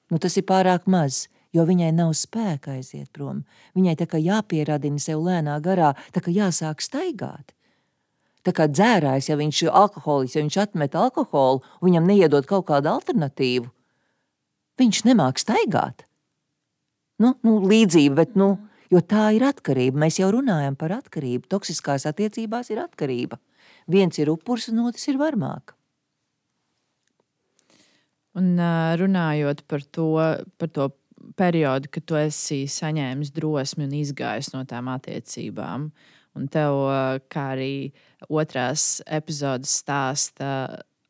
nu, tas ir pārāk maz jo viņai nav spēka aiziet prom. Viņai tā kā jāpieradina sev lēnā garā, tā kā jāsāk staigāt. Tā kā dzērājs, ja viņš ir alkoholiķis, ja viņš atmet alkoholu, viņam neiedod kaut kādu alternatīvu, viņš nemāks staigāt. Nu, nu, līdzība, bet, nu, tā ir atkarība. Mēs jau runājam par atkarību. Toksiskās attiecībās ir atkarība. Viens ir upurs, un otrs ir varmāk. Un runājot par to, par to periodu, kad tu esi saņēmis drosmi un izgājis no tām attiecībām, un tev, kā arī otrās epizodes stāsta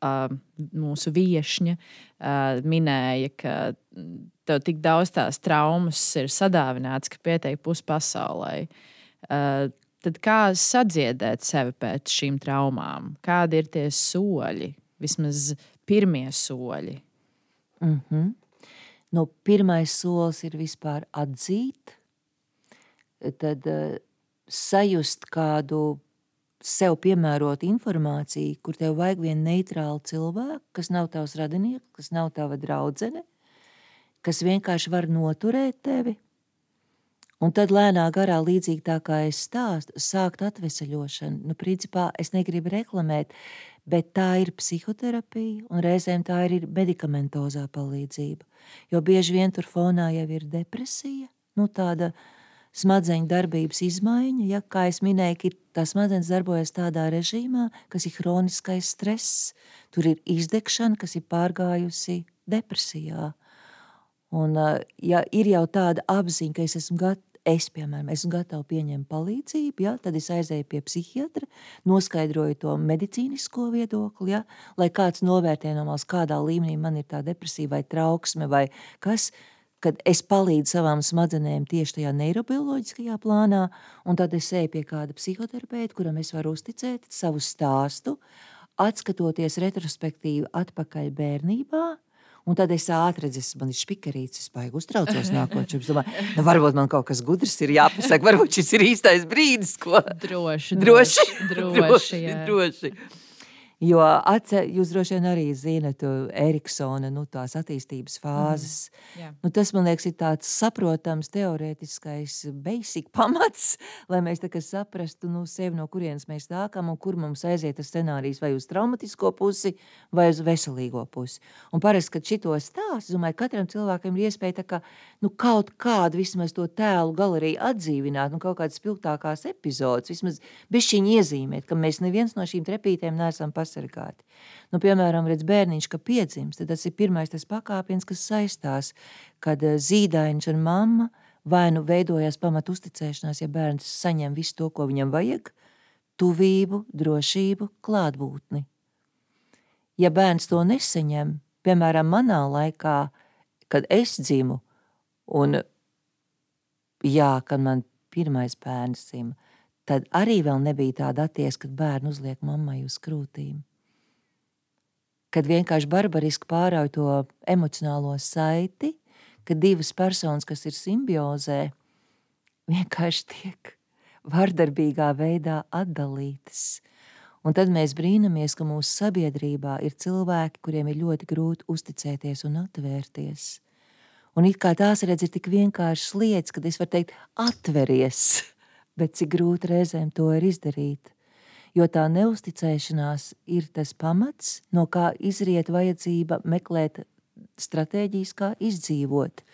uh, mūsu viesņa uh, minēja, ka tev tik daudz tās traumas ir sadāvināts, ka pietiek puspasaulē. Uh, tad kā sadziedēt sevi pēc šīm traumām? Kādi ir tie soļi, vismaz pirmie soļi? Mm -hmm. no pirmais solis ir vispār atzīt, tad uh, sajust kādu sev piemērot informāciju, kur tev vajag vienu neitrālu cilvēku, kas nav tavs radinieks, kas nav tava draudzene, kas vienkārši var noturēt tevi. Un tad lēnā garā, līdzīgi tā kā es stāstu, sākt atvesaļošanu. Nu, principā es negribu reklamēt, bet tā ir psihoterapija, un reizēm tā ir medikamentozā palīdzība. Jo bieži vien tur fonā jau ir depresija, nu, tāda smadzeņu darbības izmaiņa. Ja, kā jau minēju, tā smadzenes darbojas tādā režīmā, kas ir kroniskais stress, tur ir izdegšana, kas ir pārgājusi depresijā. Un, ja ir jau tāda apziņa, ka es esmu gatavs, es, piemēram, esmu gatavs pieņemt palīdzību, ja, tad es aizēju pie psihiatra, noskaidroju to medicīnisko viedokli, ja, lai kāds novērtē no malas, kādā līmenī man ir tā depresija vai trauksme vai kas kad es palīdzu savām smadzenēm tieši tajā neirobioloģiskajā plānā, un tad es eju pie kāda psihoterapeita, kuram es varu uzticēt savu stāstu, atskatoties retrospektīvi atpakaļ bērnībā, Un tad es ātri redzu, man ir spikerīts, es baigi uztraucos nākotnē. Es domāju, nu, varbūt man kaut kas gudrs ir jāpasaka, varbūt šis ir īstais brīdis, ko droši. Droši, droši, droši. droši. Jo atce, jūs droši vien arī zinat Eriksona nu, tās attīstības fāzes. Mm. Yeah. Nu, tas, man liekas, ir tāds saprotams, teorētiskais, basic pamats, lai mēs saprastu nu, sevi, no kurienes mēs nākam un kur mums aiziet tas scenārijs vai uz traumatisko pusi vai uz veselīgo pusi. Un parasti, kad šito stāstu, domāju, katram cilvēkam ir iespēja kā, nu, kaut kādu vismaz to tēlu galeriju atdzīvināt, nu, kaut kādas spilgtākās epizodes, vismaz bišķiņi iezīmēt, ka mēs neviens no šīm trepītēm neesam pasaules pasargāti. Nu, piemēram, redz bērniņš, ka piedzimst, tas ir pirmais tas pakāpiens, kas saistās, kad eh, zīdaiņš un mamma vai nu veidojas pamat uzticēšanās, ja bērns saņem visu to, ko viņam vajag, tuvību, drošību, klātbūtni. Ja bērns to nesaņem, piemēram, manā laikā, kad es dzimu, un jā, kad man pirmais bērns dzima, tad arī vēl nebija tāda attieksme, kad bērnu uzliek mammai uz krūtīm. Kad vienkārši barbariski pārauj to emocionālo saiti, kad divas personas, kas ir simbiozē, vienkārši tiek vardarbīgā veidā atdalītas. Un tad mēs brīnamies, ka mūsu sabiedrībā ir cilvēki, kuriem ir ļoti grūti uzticēties un atvērties. Un it kā tās redz ir tik vienkāršas lietas, kad es varu teikt, atveries, bet cik grūti reizēm to ir izdarīt. Jo tā neusticēšanās ir tas pamats, no kā izriet vajadzība meklēt stratēģijas, kā izdzīvot.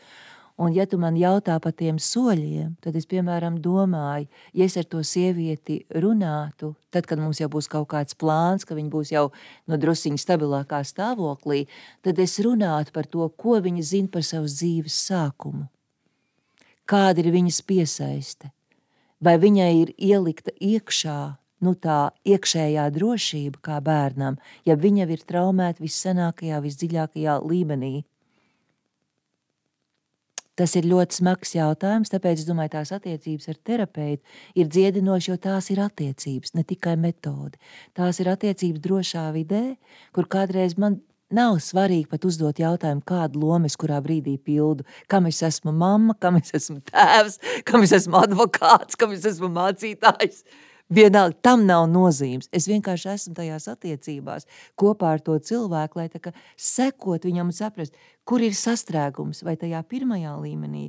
Un, ja tu man jautā par tiem soļiem, tad es, piemēram, domāju, ja es ar to sievieti runātu, tad, kad mums jau būs kaut kāds plāns, ka viņa būs jau no drusciņa stabilākā stāvoklī, tad es runātu par to, ko viņa zina par savas dzīves sākumu. Kāda ir viņas piesaiste? Vai viņai ir ielikta iekšā nu, tā iekšējā drošība kā bērnam, ja viņa ir traumēta vissenākajā, visdziļākajā līmenī. Tas ir ļoti smags jautājums, tāpēc es domāju, tās attiecības ar terapeitu ir dziedinošas, jo tās ir attiecības, ne tikai metode. Tās ir attiecības drošā vidē, kur kādreiz man Nav svarīgi pat uzdot jautājumu, kādu lomu es kurā brīdī pildu. Kam es esmu mamma, kam es esmu tēvs, kam es esmu advokāts, kam es esmu mācītājs. Vienalga, tam nav nozīmes. Es vienkārši esmu tajās attiecībās kopā ar to cilvēku, lai sekot viņam un saprast, kur ir sastrēgums vai tajā pirmajā līmenī,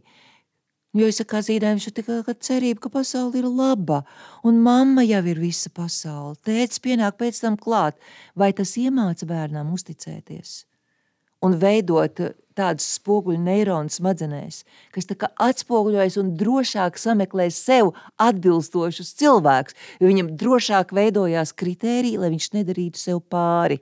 Jo kā zīdaiņš ir tikai cerība, ka pasaule ir laba, un mamma jau ir visa pasaule. Tēvs pienāk pēc tam klāt, vai tas iemāca bērnam uzticēties un veidot tādus spoguļu neironus smadzenēs, kas atspoguļojas un drošāk sameklē sev atbilstošus cilvēkus, jo viņam drošāk veidojās kritēriji, lai viņš nedarītu sev pāri.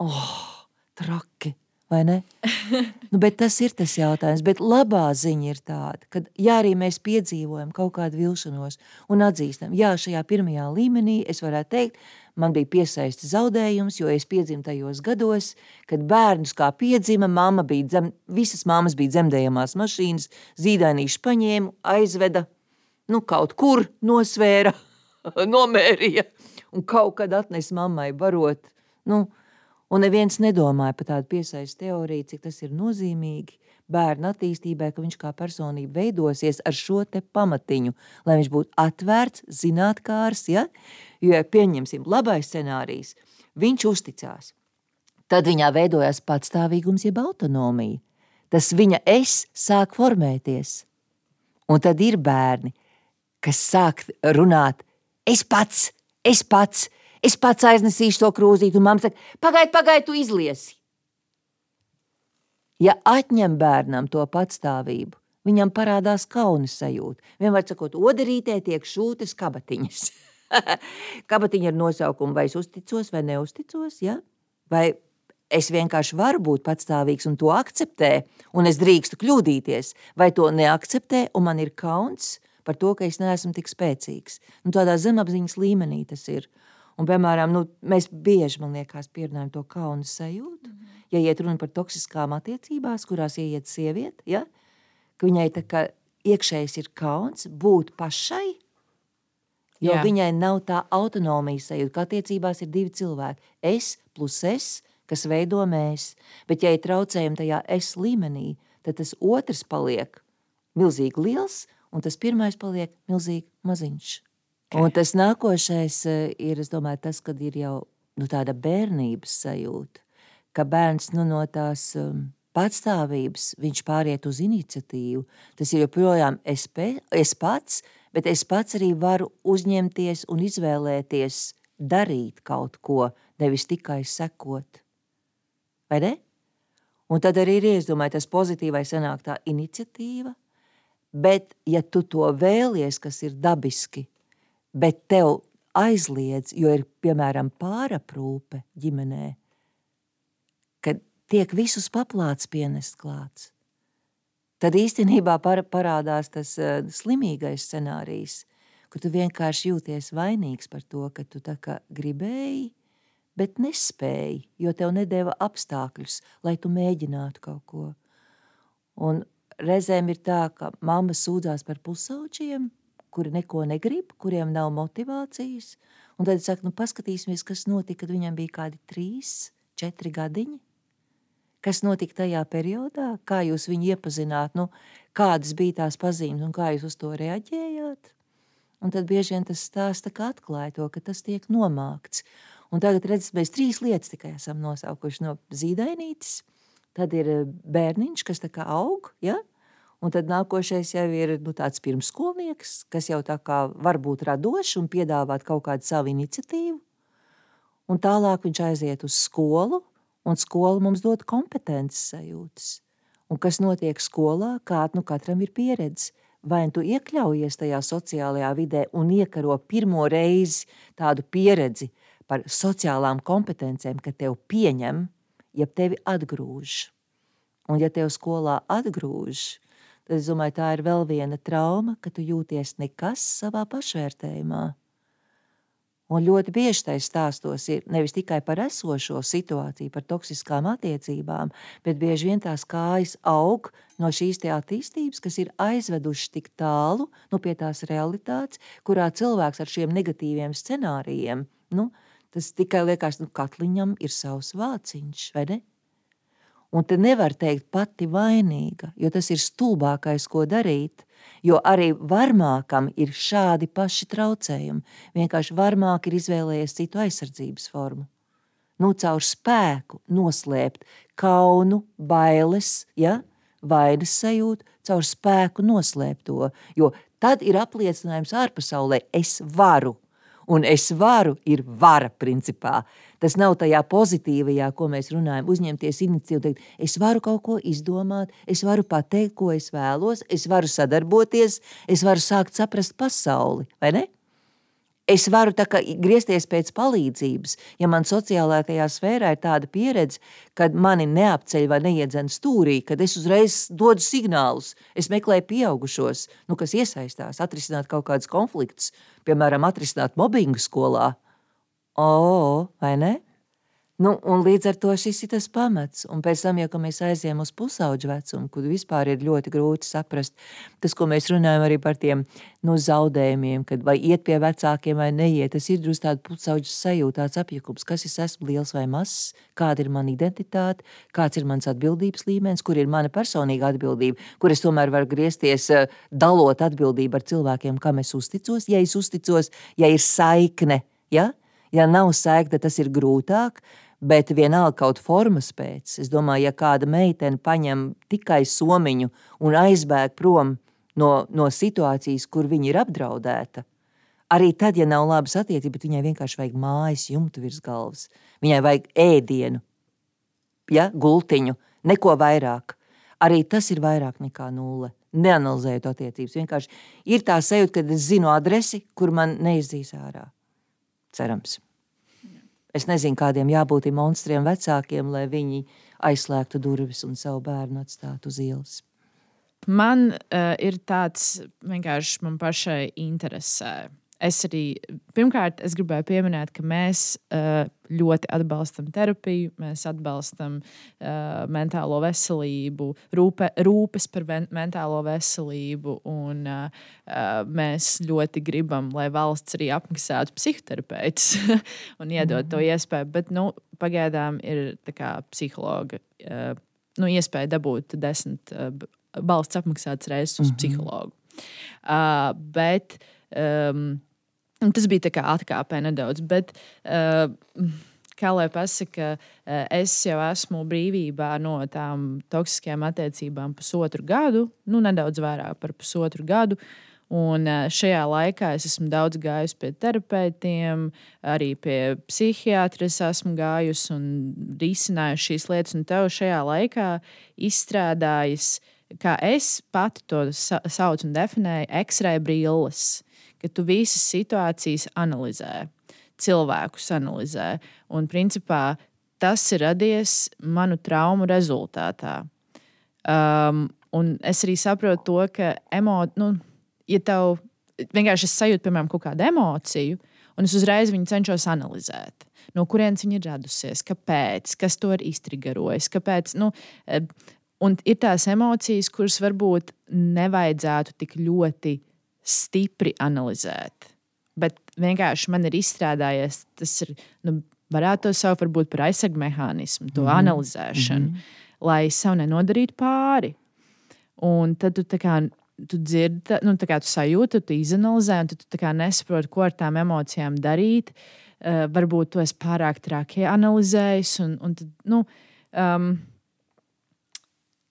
Oh, traki! Vai ne? nu, bet tas ir tas jautājums. Bet labā ziņa ir tāda, ka, ja arī mēs piedzīvojam kaut kādu vilšanos un atzīstam, jā, šajā pirmajā līmenī es varētu teikt, man bija piesaistīts zaudējums, jo es piedzimu tajos gados, kad bērnus kā piedzima, mamma bija dzem, visas mammas bija dzemdējamās mašīnas, zīdainīši paņēma, aizveda, nu kaut kur nosvēra, nomērīja un kaut kad atnesa mammai barot, nu, Un neviens nedomāja par tādu piesaistes teoriju, cik tas ir nozīmīgi bērnu attīstībai, ka viņš kā personība veidosies ar šo pamatiņu, lai viņš būtu atvērts, zinātnēkārs. Ja? Jo, ja pieņemsim, labais scenārijs, viņš uzticās. Tad viņā veidojās patstāvīgums, jeb autonomija. Tas viņa es sāk formēties. Un tad ir bērni, kas sāk runāt, es pats, es pats, es pats aiznesīšu to krūzīti, un mamma saka, pagaidi, pagaidi, tu izliesi. Ja atņem bērnam to patstāvību, viņam parādās kaunas sajūta. Vienmēr sakot, odarītē tiek šūtas kabatiņas. Kabatiņa ar nosaukumu, vai es uzticos vai neusticos, ja? vai es vienkārši varu būt patstāvīgs un to akceptē, un es drīkstu kļūdīties, vai to neakceptē, un man ir kauns par to, ka es neesmu tik spēcīgs. Nu, tādā zemapziņas līmenī tas ir. Un, piemēram, nu, mēs bieži, man liekas, pierunājam to kaunu sajūtu. Mm. Ja iet runa par toksiskām attiecībās, kurās ieiet sieviete, ja? ka viņai tā kā iekšējs ir kauns būt pašai, jo Jā. viņai nav tā autonomijas sajūta, ka attiecībās ir divi cilvēki. Es plus es, kas veido mēs. Bet, ja ir traucējumi tajā es līmenī, tad tas otrs paliek milzīgi liels, un tas pirmais paliek milzīgi maziņš. Un tas nākošais eh, ir, domāju, tas, kad ir jau nu, tāda bērnības sajūta, ka bērns nu, no tās um, patstāvības viņš pāriet uz iniciatīvu. Tas ir joprojām es, pe, es pats, bet es pats arī varu uzņemties un izvēlēties darīt kaut ko, nevis tikai sekot. Vai ne? Un tad arī ir, es domāju, tas pozitīvais sanāk tā iniciatīva, bet ja tu to vēlies, kas ir dabiski, bet tev aizliedz, jo ir piemēram pāraprūpe ģimenē, kad tiek visus paplāts pienest klāts. Tad īstenībā par, parādās tas uh, slimīgais scenārijs, kur tu vienkārši jūties vainīgs par to, ka tu tā kā gribēji, bet nespēji, jo tev nedēva apstākļus, lai tu mēģinātu kaut ko. Un reizēm ir tā, ka mamma sūdzās par pusauģiem, kuri neko negrib, kuriem nav motivācijas. Un tad es saku, nu, paskatīsimies, kas notika, kad viņam bija kādi trīs, četri gadiņi. Kas notika tajā periodā, kā jūs viņu iepazināt, nu, kādas bija tās pazīmes un kā jūs uz to reaģējāt. Un tad bieži vien tas stāsta atklāja to, ka tas tiek nomākts. Un tagad redzat, mēs trīs lietas tikai esam nosaukuši no zīdainītes. Tad ir eh, bērniņš, kas tā kā aug, ja? Un tad nākošais jau ir nu, tāds pirmsskolnieks, kas jau tā kā var būt radošs un piedāvāt kaut kādu savu iniciatīvu. Un tālāk viņš aiziet uz skolu, un skola mums dod kompetences sajūtas. Un kas notiek skolā, kāda nu katram ir pieredze. Vai nu tu iekļaujies tajā sociālajā vidē un iekaro pirmo reizi tādu pieredzi par sociālām kompetencēm, ka tev pieņem, ja tevi atgrūž. Un ja tev skolā atgrūž, tad es domāju, tā ir vēl viena trauma, ka tu jūties nekas savā pašvērtējumā. Un ļoti bieži tajā stāstos ir nevis tikai par esošo situāciju, par toksiskām attiecībām, bet bieži vien tās kājas aug no šīs attīstības, kas ir aizvedušas tik tālu nu, pie tās realitātes, kurā cilvēks ar šiem negatīviem scenārijiem, nu, tas tikai liekas, nu, katliņam ir savs vāciņš, vai ne? Un te nevar teikt pati vainīga, jo tas ir stulbākais, ko darīt. Jo arī varmākam ir šādi paši traucējumi. Vienkārši varmāk ir izvēlējies citu aizsardzības formu. Nu, caur spēku noslēpt kaunu, bailes, ja? vainas sajūtu, caur spēku noslēpt to. Jo tad ir apliecinājums ārpasaulē, es varu un es varu, ir vara principā. Tas nav tajā pozitīvajā, ko mēs runājam, uzņemties iniciatīvu, teikt, es varu kaut ko izdomāt, es varu pateikt, ko es vēlos, es varu sadarboties, es varu sākt saprast pasauli, vai ne? Es varu griezties pēc palīdzības, ja man sociālajā sfērā ir tāda pieredze, kad mani neapceļ vai neiedzen stūrī, kad es uzreiz dodu signālus, es meklēju pieaugušos, nu, kas iesaistās, atrisināt kaut kādus konfliktus, piemēram, atrisināt mobbingu skolā. O, vai ne? Nu, un līdz ar to šis ir tas pamats. Un pēc tam, ja mēs aizējām uz pusauģu vecumu, kad vispār ir ļoti grūti saprast, tas, ko mēs runājam arī par tiem nu, zaudējumiem, kad vai iet pie vecākiem vai neiet, tas ir drusku tāds pusauģis sajūta, tāds apjukums, kas es esmu liels vai mazs, kāda ir mana identitāte, kāds ir mans atbildības līmenis, kur ir mana personīga atbildība, kur es tomēr varu griezties, eh, dalot atbildību ar cilvēkiem, kam es uzticos, ja es uzticos, ja ir saikne. Ja? Ja nav saikne, tas ir grūtāk. Bet vienalga kaut formas pēc. Es domāju, ja kāda meitene paņem tikai somiņu un aizbēg prom no, no situācijas, kur viņa ir apdraudēta, arī tad, ja nav labas attiecības, bet viņai vienkārši vajag mājas jumtu virs galvas, viņai vajag ēdienu, ja, gultiņu, neko vairāk. Arī tas ir vairāk nekā nulle. Neanalizējot attiecības. Vienkārši ir tā sajūta, ka es zinu adresi, kur man neizdīs ārā. Cerams. Es nezinu, kādiem jābūt monstriem vecākiem, lai viņi aizslēgtu durvis un savu bērnu atstātu uz ielas. Man uh, ir tāds vienkārši man pašai interesē es arī pirmkārt es gribēju pieminēt, ka mēs uh, ļoti atbalstam terapiju, mēs atbalstam uh, mentālo veselību, rūpe, rūpes par mentālo veselību, un uh, mēs ļoti gribam, lai valsts arī apmaksātu psihoterapeitus un iedod mm. to mhm. iespēju. Bet nu, pagaidām ir psihologa. Uh, nu, iespēja dabūt desmit uh, balsts apmaksātas reizes uz mm -hmm. psihologu. Uh, bet um, Un tas bija atkāpē nedaudz. Bet, uh, kā lai pasakā, uh, es jau esmu brīvībā no tām toksiskajām attiecībām pusotru gadu, nu, nedaudz vairāk par pusotru gadu. Un uh, šajā laikā es esmu daudz gājusi pie terapeitiem, arī pie psihiatra. Es esmu gājusi un risinājusi šīs lietas, un tev šajā laikā izstrādājis, kā es pati to saucu un definēju, X-ray brilles ka tu visas situācijas analizē, cilvēkus analizē. Un principā tas ir radies manu traumu rezultātā. Um, un es arī saprotu to, ka emo, nu, ja tev vienkārši es sajūtu, piemēram, kaut kādu emociju, un es uzreiz viņu cenšos analizēt. No kurienes viņa ir radusies, kāpēc, kas to ir iztrigerojis, kāpēc. Nu, eh, un ir tās emocijas, kuras varbūt nevajadzētu tik ļoti stipri analizēt. Bet vienkārši man ir izstrādājies, tas ir, nu, varētu to saukt varbūt par aizsargu mehānismu, to mm analizēšanu, mm -hmm. lai sev nenodarītu pāri. Un tad tu tā kā tu dzirdi, nu, tā kā tu sajūti, tu izanalizē, un tu, tu nesaproti, ko ar tām emocijām darīt. Uh, varbūt tu esi pārāk traki analizējis, un, un tad, nu, um,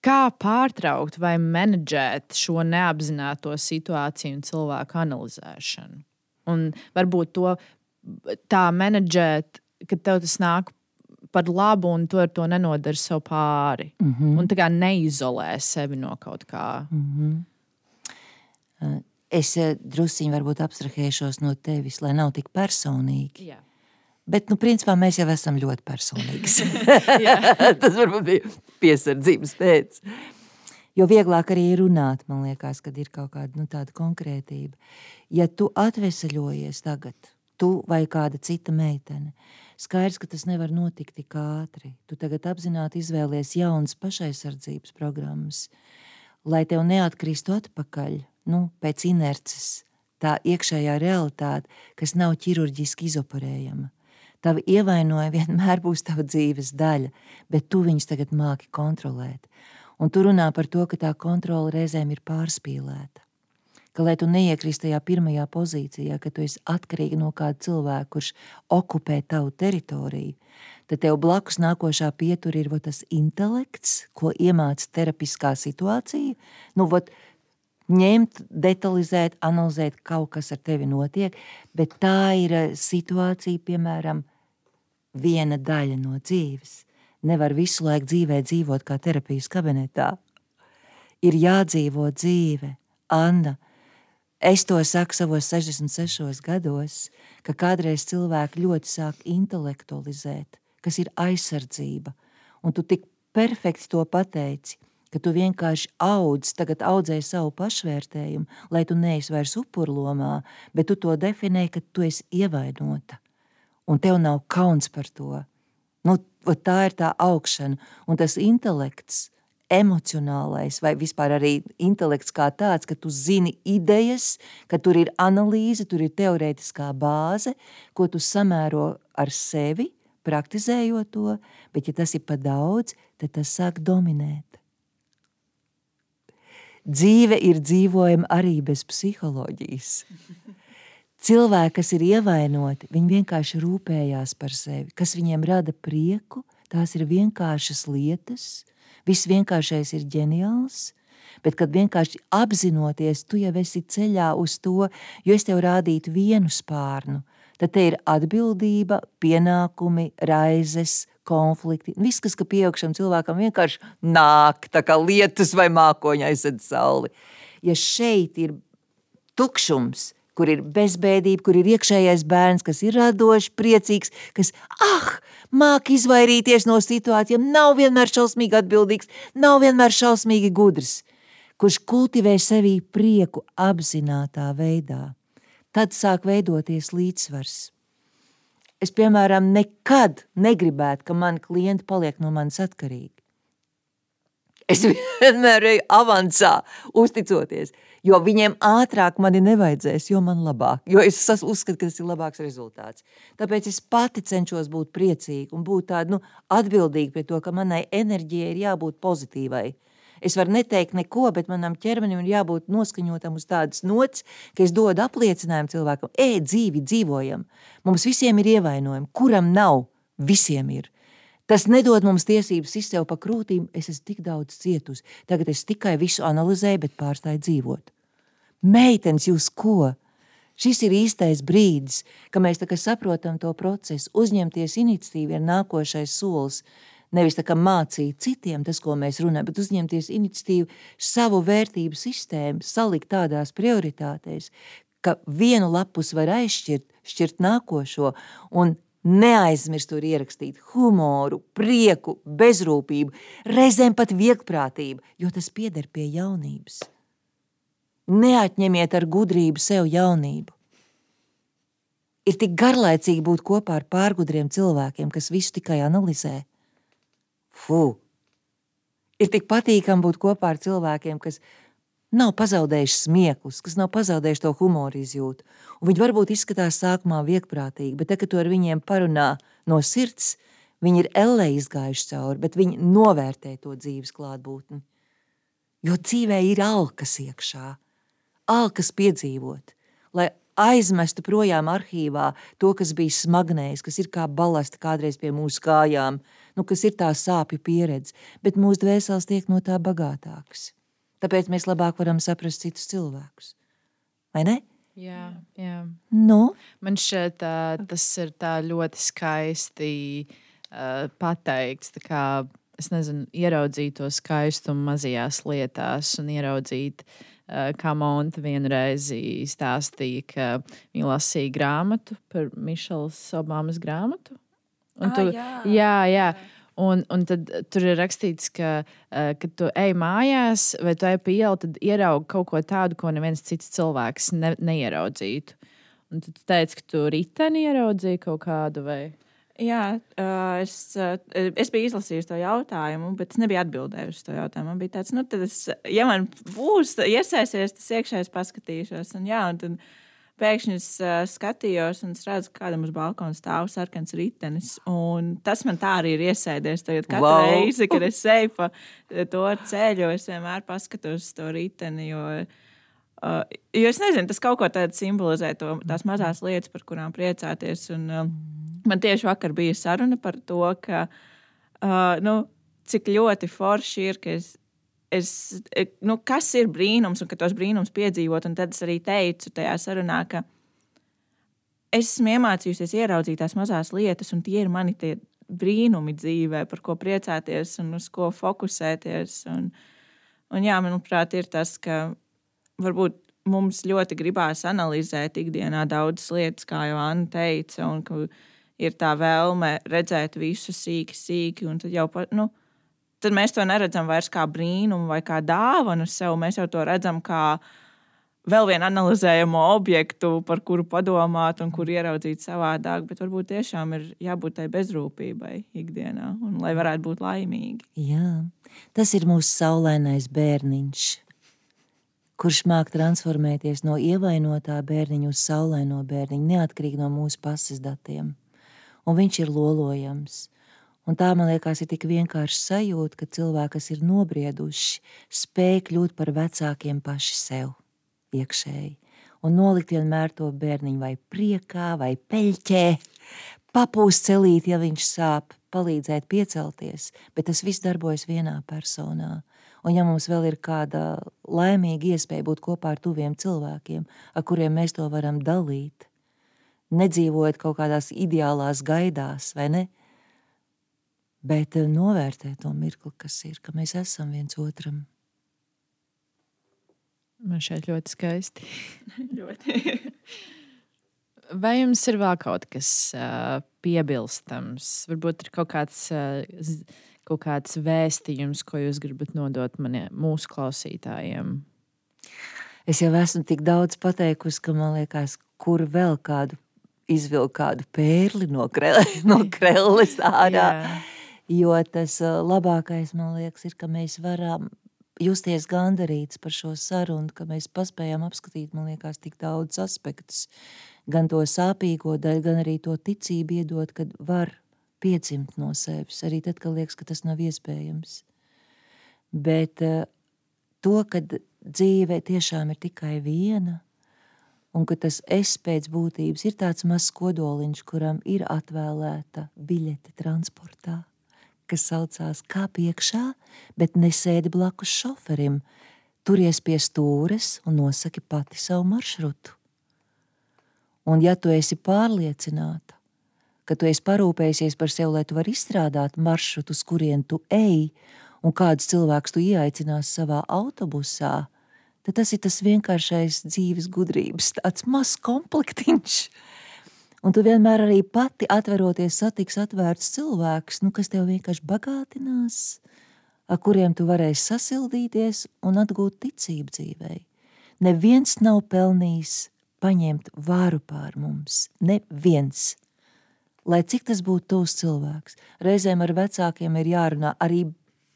Kā pārtraukt vai menedžēt šo neapzināto situāciju un cilvēku analizēšanu? Un varbūt to tā menedžēt, ka tev tas nāk par labu, un tu ar to nenodari sev pāri. Mm -hmm. Un tā kā neizolē sevi no kaut kā. Mm -hmm. Es eh, druskuļi abstrahēšos no tevis, lai nav tik personīgi. Jā. Bet, nu, principā mēs jau esam ļoti personīgi. Tas varbūt bija piesardzības pēc. Jo vieglāk arī runāt, man liekas, kad ir kaut kāda nu, konkrētība. Ja tu atvesaļojies tagad, tu vai kāda cita meitene, skaidrs, ka tas nevar notikt tik ātri. Tu tagad apzināti izvēlies jaunas pašaizsardzības programmas, lai tev neatkristu atpakaļ nu, pēc inerces. Tā iekšējā realitāte, kas nav ķirurģiski izoperējama. Tavi ievainojumi vienmēr būs tava dzīves daļa, bet tu viņus tagad māki kontrolēt. Un tu runā par to, ka tā kontrole reizēm ir pārspīlēta. Ka, lai tu neiekristi tajā pirmajā pozīcijā, ka tu esi atkarīga no kāda cilvēka, kurš okupē tavu teritoriju, tad tev blakus nākošā pietur ir tas intelekts, ko iemāca terapiskā situācija. Nu, vot, ņemt, detalizēt, analizēt, kaut kas ar tevi notiek, bet tā ir eh, situācija, piemēram, viena daļa no dzīves. Nevar visu laiku dzīvē dzīvot kā terapijas kabinetā. Ir jādzīvo dzīve. Anna, es to saku savos 66 gados, ka kādreiz cilvēki ļoti sāk intelektualizēt, kas ir aizsardzība, un tu tik perfekti to pateici – ka tu vienkārši audz, tagad audzēji savu pašvērtējumu, lai tu neesi vairs upurlomā, bet tu to definē, ka tu esi ievainota. Un tev nav kauns par to. Nu, tā ir tā augšana un tas intelekts emocionālais vai vispār arī intelekts kā tāds, ka tu zini idejas, ka tur ir analīze, tur ir teorētiskā bāze, ko tu samēro ar sevi, praktizējot to, bet ja tas ir pa daudz, tad tas sāk dominēt. Dzīve ir dzīvojama arī bez psiholoģijas. Cilvēki, kas ir ievainoti, viņi vienkārši rūpējās par sevi. Kas viņiem rada prieku, tās ir vienkāršas lietas, Viss vienkāršais ir ģeniāls, bet kad vienkārši apzinoties, tu jau esi ceļā uz to, jo es tev rādītu vienu spārnu, tad te ir atbildība, pienākumi, raizes, konflikti. Viss, kas ka pieaugšam cilvēkam vienkārši nāk, tā kā lietus vai mākoņa aizsad sauli. Ja šeit ir tukšums, kur ir bezbēdība, kur ir iekšējais bērns, kas ir radošs, priecīgs, kas, ah, māk izvairīties no situācijām, nav vienmēr šausmīgi atbildīgs, nav vienmēr šausmīgi gudrs, kurš kultivē sevī prieku apzinātā veidā. Tad sāk veidoties līdzsvars. Es, piemēram, nekad negribētu, ka mani klienti paliek no manis atkarīgi. Es vienmēr eju avansā, uzticoties, jo viņiem ātrāk mani nevajadzēs, jo man labāk, jo es uzskatu, ka tas ir labāks rezultāts. Tāpēc es pati cenšos būt priecīga un būt tāda nu, atbildīga pret to, ka manai enerģijai ir jābūt pozitīvai. Es varu neteikt neko, bet manam ķermenim ir jābūt noskaņotam uz tādas nots, ka es dodu apliecinājumu cilvēkam, ej, dzīvi dzīvojam. Mums visiem ir ievainojumi, kuram nav, visiem ir. Tas nedod mums tiesības izsev pa krūtīm, es esmu tik daudz cietusi. Tagad es tikai visu analizēju, bet pārstāju dzīvot. Meitenes, jūs ko? Šis ir īstais brīdis, kad mēs saprotam to procesu. Uzņemties iniciatīvu ir nākošais solis. Nevis tā kā mācīt citiem tas, ko mēs runājam, bet uzņemties iniciatīvu, savu vērtību sistēmu, salikt tādās prioritātēs, ka vienu lapus var aizšķirt, šķirt nākošo, un Neaizmirst tur ierakstīt humoru, prieku, bezrūpību, reizēm pat viegprātību, jo tas pieder pie jaunības. Neatņemiet ar gudrību sev jaunību. Ir tik garlaicīgi būt kopā ar pārgudriem cilvēkiem, kas visu tikai analizē. Fu! Ir tik patīkami būt kopā ar cilvēkiem, kas nav pazaudējuši smieklus, kas nav pazaudējuši to humoru izjūtu. Un viņi varbūt izskatās sākumā viegprātīgi, bet tad, kad tu ar viņiem parunā no sirds, viņi ir ellē izgājuši cauri, bet viņi novērtē to dzīves klātbūtni. Jo dzīvē ir alkas iekšā, alkas piedzīvot, lai aizmestu projām arhīvā to, kas bija smagnējis, kas ir kā balasta kādreiz pie mūsu kājām, nu, kas ir tā sāpju pieredze, bet mūsu dvēseles tiek no tā bagātāks. Tāpēc mēs labāk varam saprast citus cilvēkus. Vai ne? Jā, jā. Nu? Man šķiet, tas ir ļoti skaisti uh, pateikts. Kā, es nezinu, ieraudzīt to skaistumu mazajās lietās un ieraudzīt, uh, kā Monta vienreiz stāstīja, ka viņa lasīja grāmatu par Mišelas Obamas grāmatu. Un ah, tu, jā, jā, jā. Un, un tad tur ir rakstīts, ka, uh, kad tu ej mājās vai tu ej pa ielu, tad ieraugi kaut ko tādu, ko neviens cits cilvēks ne, neieraudzītu. Un tad tu teici, ka tu riteni ieraudzīji kaut kādu vai. Jā, es, es biju izlasījis to jautājumu, bet es nebiju atbildējis uz to jautājumu. Man bija tāds, nu, es, ja man būs iesaistīts, tas iekšēji paskatīšos. Un, jā, un tad, pēkšņi es skatījos un redzu, ka kādam uz balkona stāv sarkans ritenis. Tas man tā arī ir iesēdies. Tagad katru wow. reizi, kad es eju pa to ceļu, es vienmēr paskatos uz to riteni. Jo, uh, jo es nezinu, tas kaut ko tādu simbolizē, to, tās mazās lietas, par kurām priecāties. Un, uh, man tieši vakar bija saruna par to, ka, uh, nu, cik ļoti forši ir, ka es es, e, nu, kas ir brīnums un ka tos brīnums piedzīvot. Un tad es arī teicu tajā sarunā, ka es esmu iemācījusies ieraudzīt tās mazās lietas, un tie ir mani tie brīnumi dzīvē, par ko priecāties un uz ko fokusēties. Un, un jā, manuprāt, ir tas, ka varbūt mums ļoti gribās analizēt ikdienā daudzas lietas, kā jau Anna teica, un ka ir tā vēlme redzēt visu sīki, sīki, tad jau, nu, tad mēs to neredzam vairs kā brīnumu vai kā dāvanu sev. Mēs jau to redzam kā vēl vienu analizējumu objektu, par kuru padomāt un kuru ieraudzīt savādāk, bet varbūt tiešām ir jābūt tai bezrūpībai ikdienā, un lai varētu būt laimīgi. Jā, tas ir mūsu saulainais bērniņš, kurš māk transformēties no ievainotā bērniņa uz saulaino bērniņu, neatkarīgi no mūsu pases datiem. Un viņš ir lolojams. Un tā, man liekas, ir tik vienkārši sajūta, ka cilvēki, kas ir nobrieduši, spēj kļūt par vecākiem paši sev iekšēji un nolikt vienmēr to bērniņu vai priekā, vai peļķē, papūst celīt, ja viņš sāp, palīdzēt piecelties, bet tas viss darbojas vienā personā. Un ja mums vēl ir kāda laimīga iespēja būt kopā ar tuviem cilvēkiem, ar kuriem mēs to varam dalīt, nedzīvojot kaut kādās ideālās gaidās, vai ne? Bet novērtēt to mirkli, kas ir, ka mēs esam viens otram. Man šeit ļoti skaisti. ļoti. Vai jums ir vēl kaut kas uh, piebilstams? Varbūt ir kaut kāds, uh, kaut kāds vēstījums, ko jūs gribat nodot maniem, mūsu klausītājiem. Es jau esmu tik daudz pateikusi, ka man liekas, kur vēl kādu izvilkt kādu pērli no, krele, no krelles ārā. Yeah. Jo tas labākais, man liekas, ir, ka mēs varam justies gandarīts par šo sarunu, ka mēs paspējām apskatīt, man liekas, tik daudz aspektus. Gan to sāpīgo daļu, gan arī to ticību iedot, kad var piedzimt no sevis, arī tad, kad liekas, ka tas nav iespējams. Bet uh, to, ka dzīve tiešām ir tikai viena, un ka tas es pēc būtības ir tāds mazs kodoliņš, kuram ir atvēlēta biļete transportā kas saucās Kāp iekšā, bet nesēdi blakus šoferim, turies pie stūres un nosaki pati savu maršrutu. Un ja tu esi pārliecināta, ka tu esi parūpējies par sevi, lai tu varētu izstrādāt maršrutu, uz kurien tu ej, un kādus cilvēkus tu ieaicinās savā autobusā, tad tas ir tas vienkāršais dzīves gudrības, tāds mazs komplektiņš, Un tu vienmēr arī pati atveroties, satiks atvērts cilvēks, nu, kas tev vienkārši bagātinās, ar kuriem tu varēsi sasildīties un atgūt ticību dzīvei. Neviens nav pelnījis paņemt vāru pār mums. Neviens. Lai cik tas būtu tuvs cilvēks, reizēm ar vecākiem ir jārunā. Arī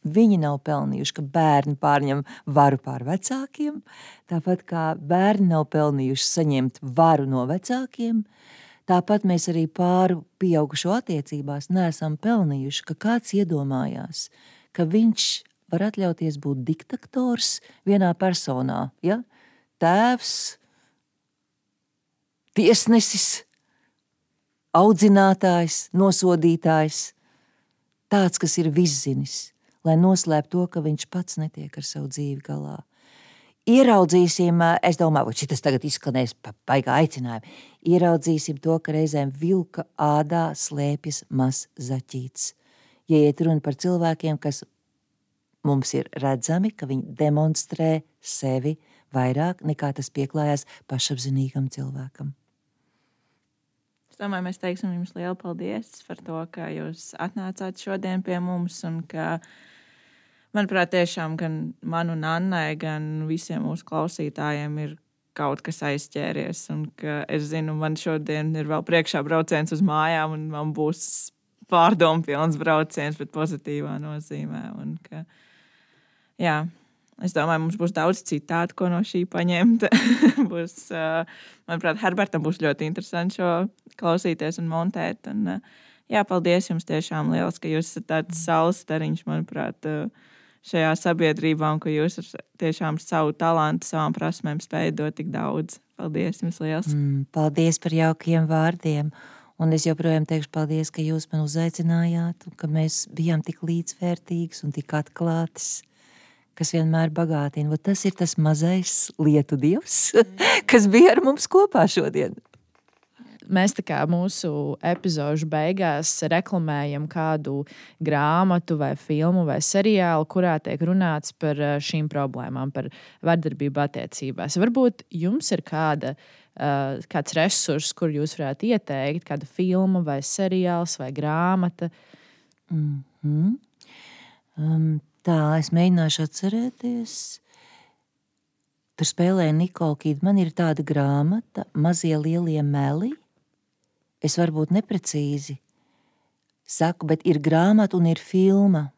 viņi nav pelnījuši, ka bērni pārņem varu pār vecākiem, tāpat kā bērni nav pelnījuši saņemt varu no vecākiem. Tāpat mēs arī pāri pieaugušo attiecībās neesam pelnījuši, ka kāds iedomājās, ka viņš var atļauties būt diktators vienā personā. Ja? Tēvs, tiesnesis, audzinātājs, nosodītājs, tāds, kas ir viszinis, lai noslēptu to, ka viņš pats netiek ar savu dzīvi galā ieraudzīsim, es domāju, ka šis tagad izskanēs baigā aicinājumi. Ieraudzīsim to, ka reizēm vilka ādā slēpjas mazs zaķīts. Ja iet runa par cilvēkiem, kas mums ir redzami, ka viņi demonstrē sevi vairāk nekā tas pieklājās pašapziņīgam cilvēkam. Domāju, mēs teiksim jums lielu paldies par to, ka jūs atnācāt šodien pie mums ka manuprāt, tiešām gan man un Annai, gan visiem mūsu klausītājiem ir kaut kas aizķēries. Un es zinu, man šodien ir vēl priekšā brauciens uz mājām, un man būs pārdomu pilns brauciens, bet pozitīvā nozīmē. Un, ka, jā, es domāju, mums būs daudz citātu, ko no šī paņemt. būs, manuprāt, Herbertam būs ļoti interesanti šo klausīties un montēt. Un, jā, paldies jums tiešām liels, ka jūs esat tāds saules stariņš, manuprāt. Uh, šajā sabiedrībā, un ka jūs ar tiešām savu talantu, savām prasmēm spējat dot tik daudz. Paldies jums liels! Mm, paldies par jaukiem vārdiem! Un es joprojām teikšu paldies, ka jūs man uzaicinājāt, un ka mēs bijām tik līdzvērtīgas un tik atklātas, kas vienmēr bagātina. Tas ir tas mazais lietu dievs, kas bija ar mums kopā šodien mēs mūsu epizodu beigās reklamējam kādu grāmatu, vai filmu, vai seriālu, kurā tiek runāts par eh, šīm problēmām, par vardarbību attiecībās. Varbūt jums ir kāda. Uh, kāds resurs, kur jūs varētu ieteikt, kāda filma, vai seriāls, vai grāmata? Mm -hmm. um, tā, es mēģināšu atcerēties. Tur spēlē Nikola Kidman, ir tāda grāmata, mazie lielie meli. Es varbūt neprecīzi saku, bet ir grāmata un ir filma.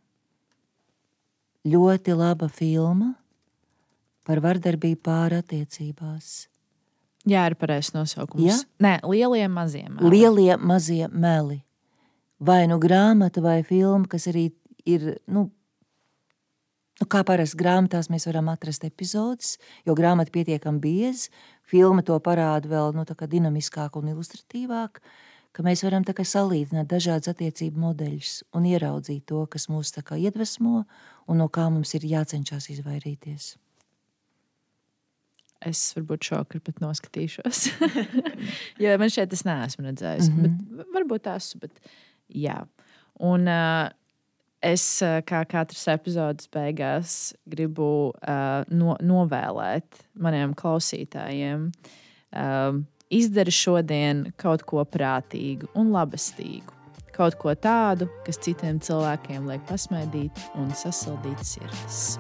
Ļoti laba filma par vardarbību pāri attiecībās. Jā, ir pareizs nosaukums. Ja? Nē, lielie mazie. Meli. Lielie mazie meli. Vai nu grāmata, vai filma, kas arī ir. Nu, Nu, kā parasti grāmatās mēs varam atrast epizodes, jo grāmata ir pietiekami bieza, filma to parāda vēl nu, dinamiskāk un ilustratīvāk, ka mēs varam salīdzināt dažādas attiecību modeļus un ieraudzīt to, kas mūs iedvesmo un no kā mums ir jācenšas izvairīties. Es varbūt šokā pat noskatīšos. jo man šeit tas neesmu redzējis. Mm -hmm. varbūt esmu, bet jā. Un, uh, es, kā katras epizodes beigās, gribu uh, no, novēlēt maniem klausītājiem, uh, izdari šodien kaut ko prātīgu un labestīgu. Kaut ko tādu, kas citiem cilvēkiem liek pasmaidīt un sasildīt sirdis.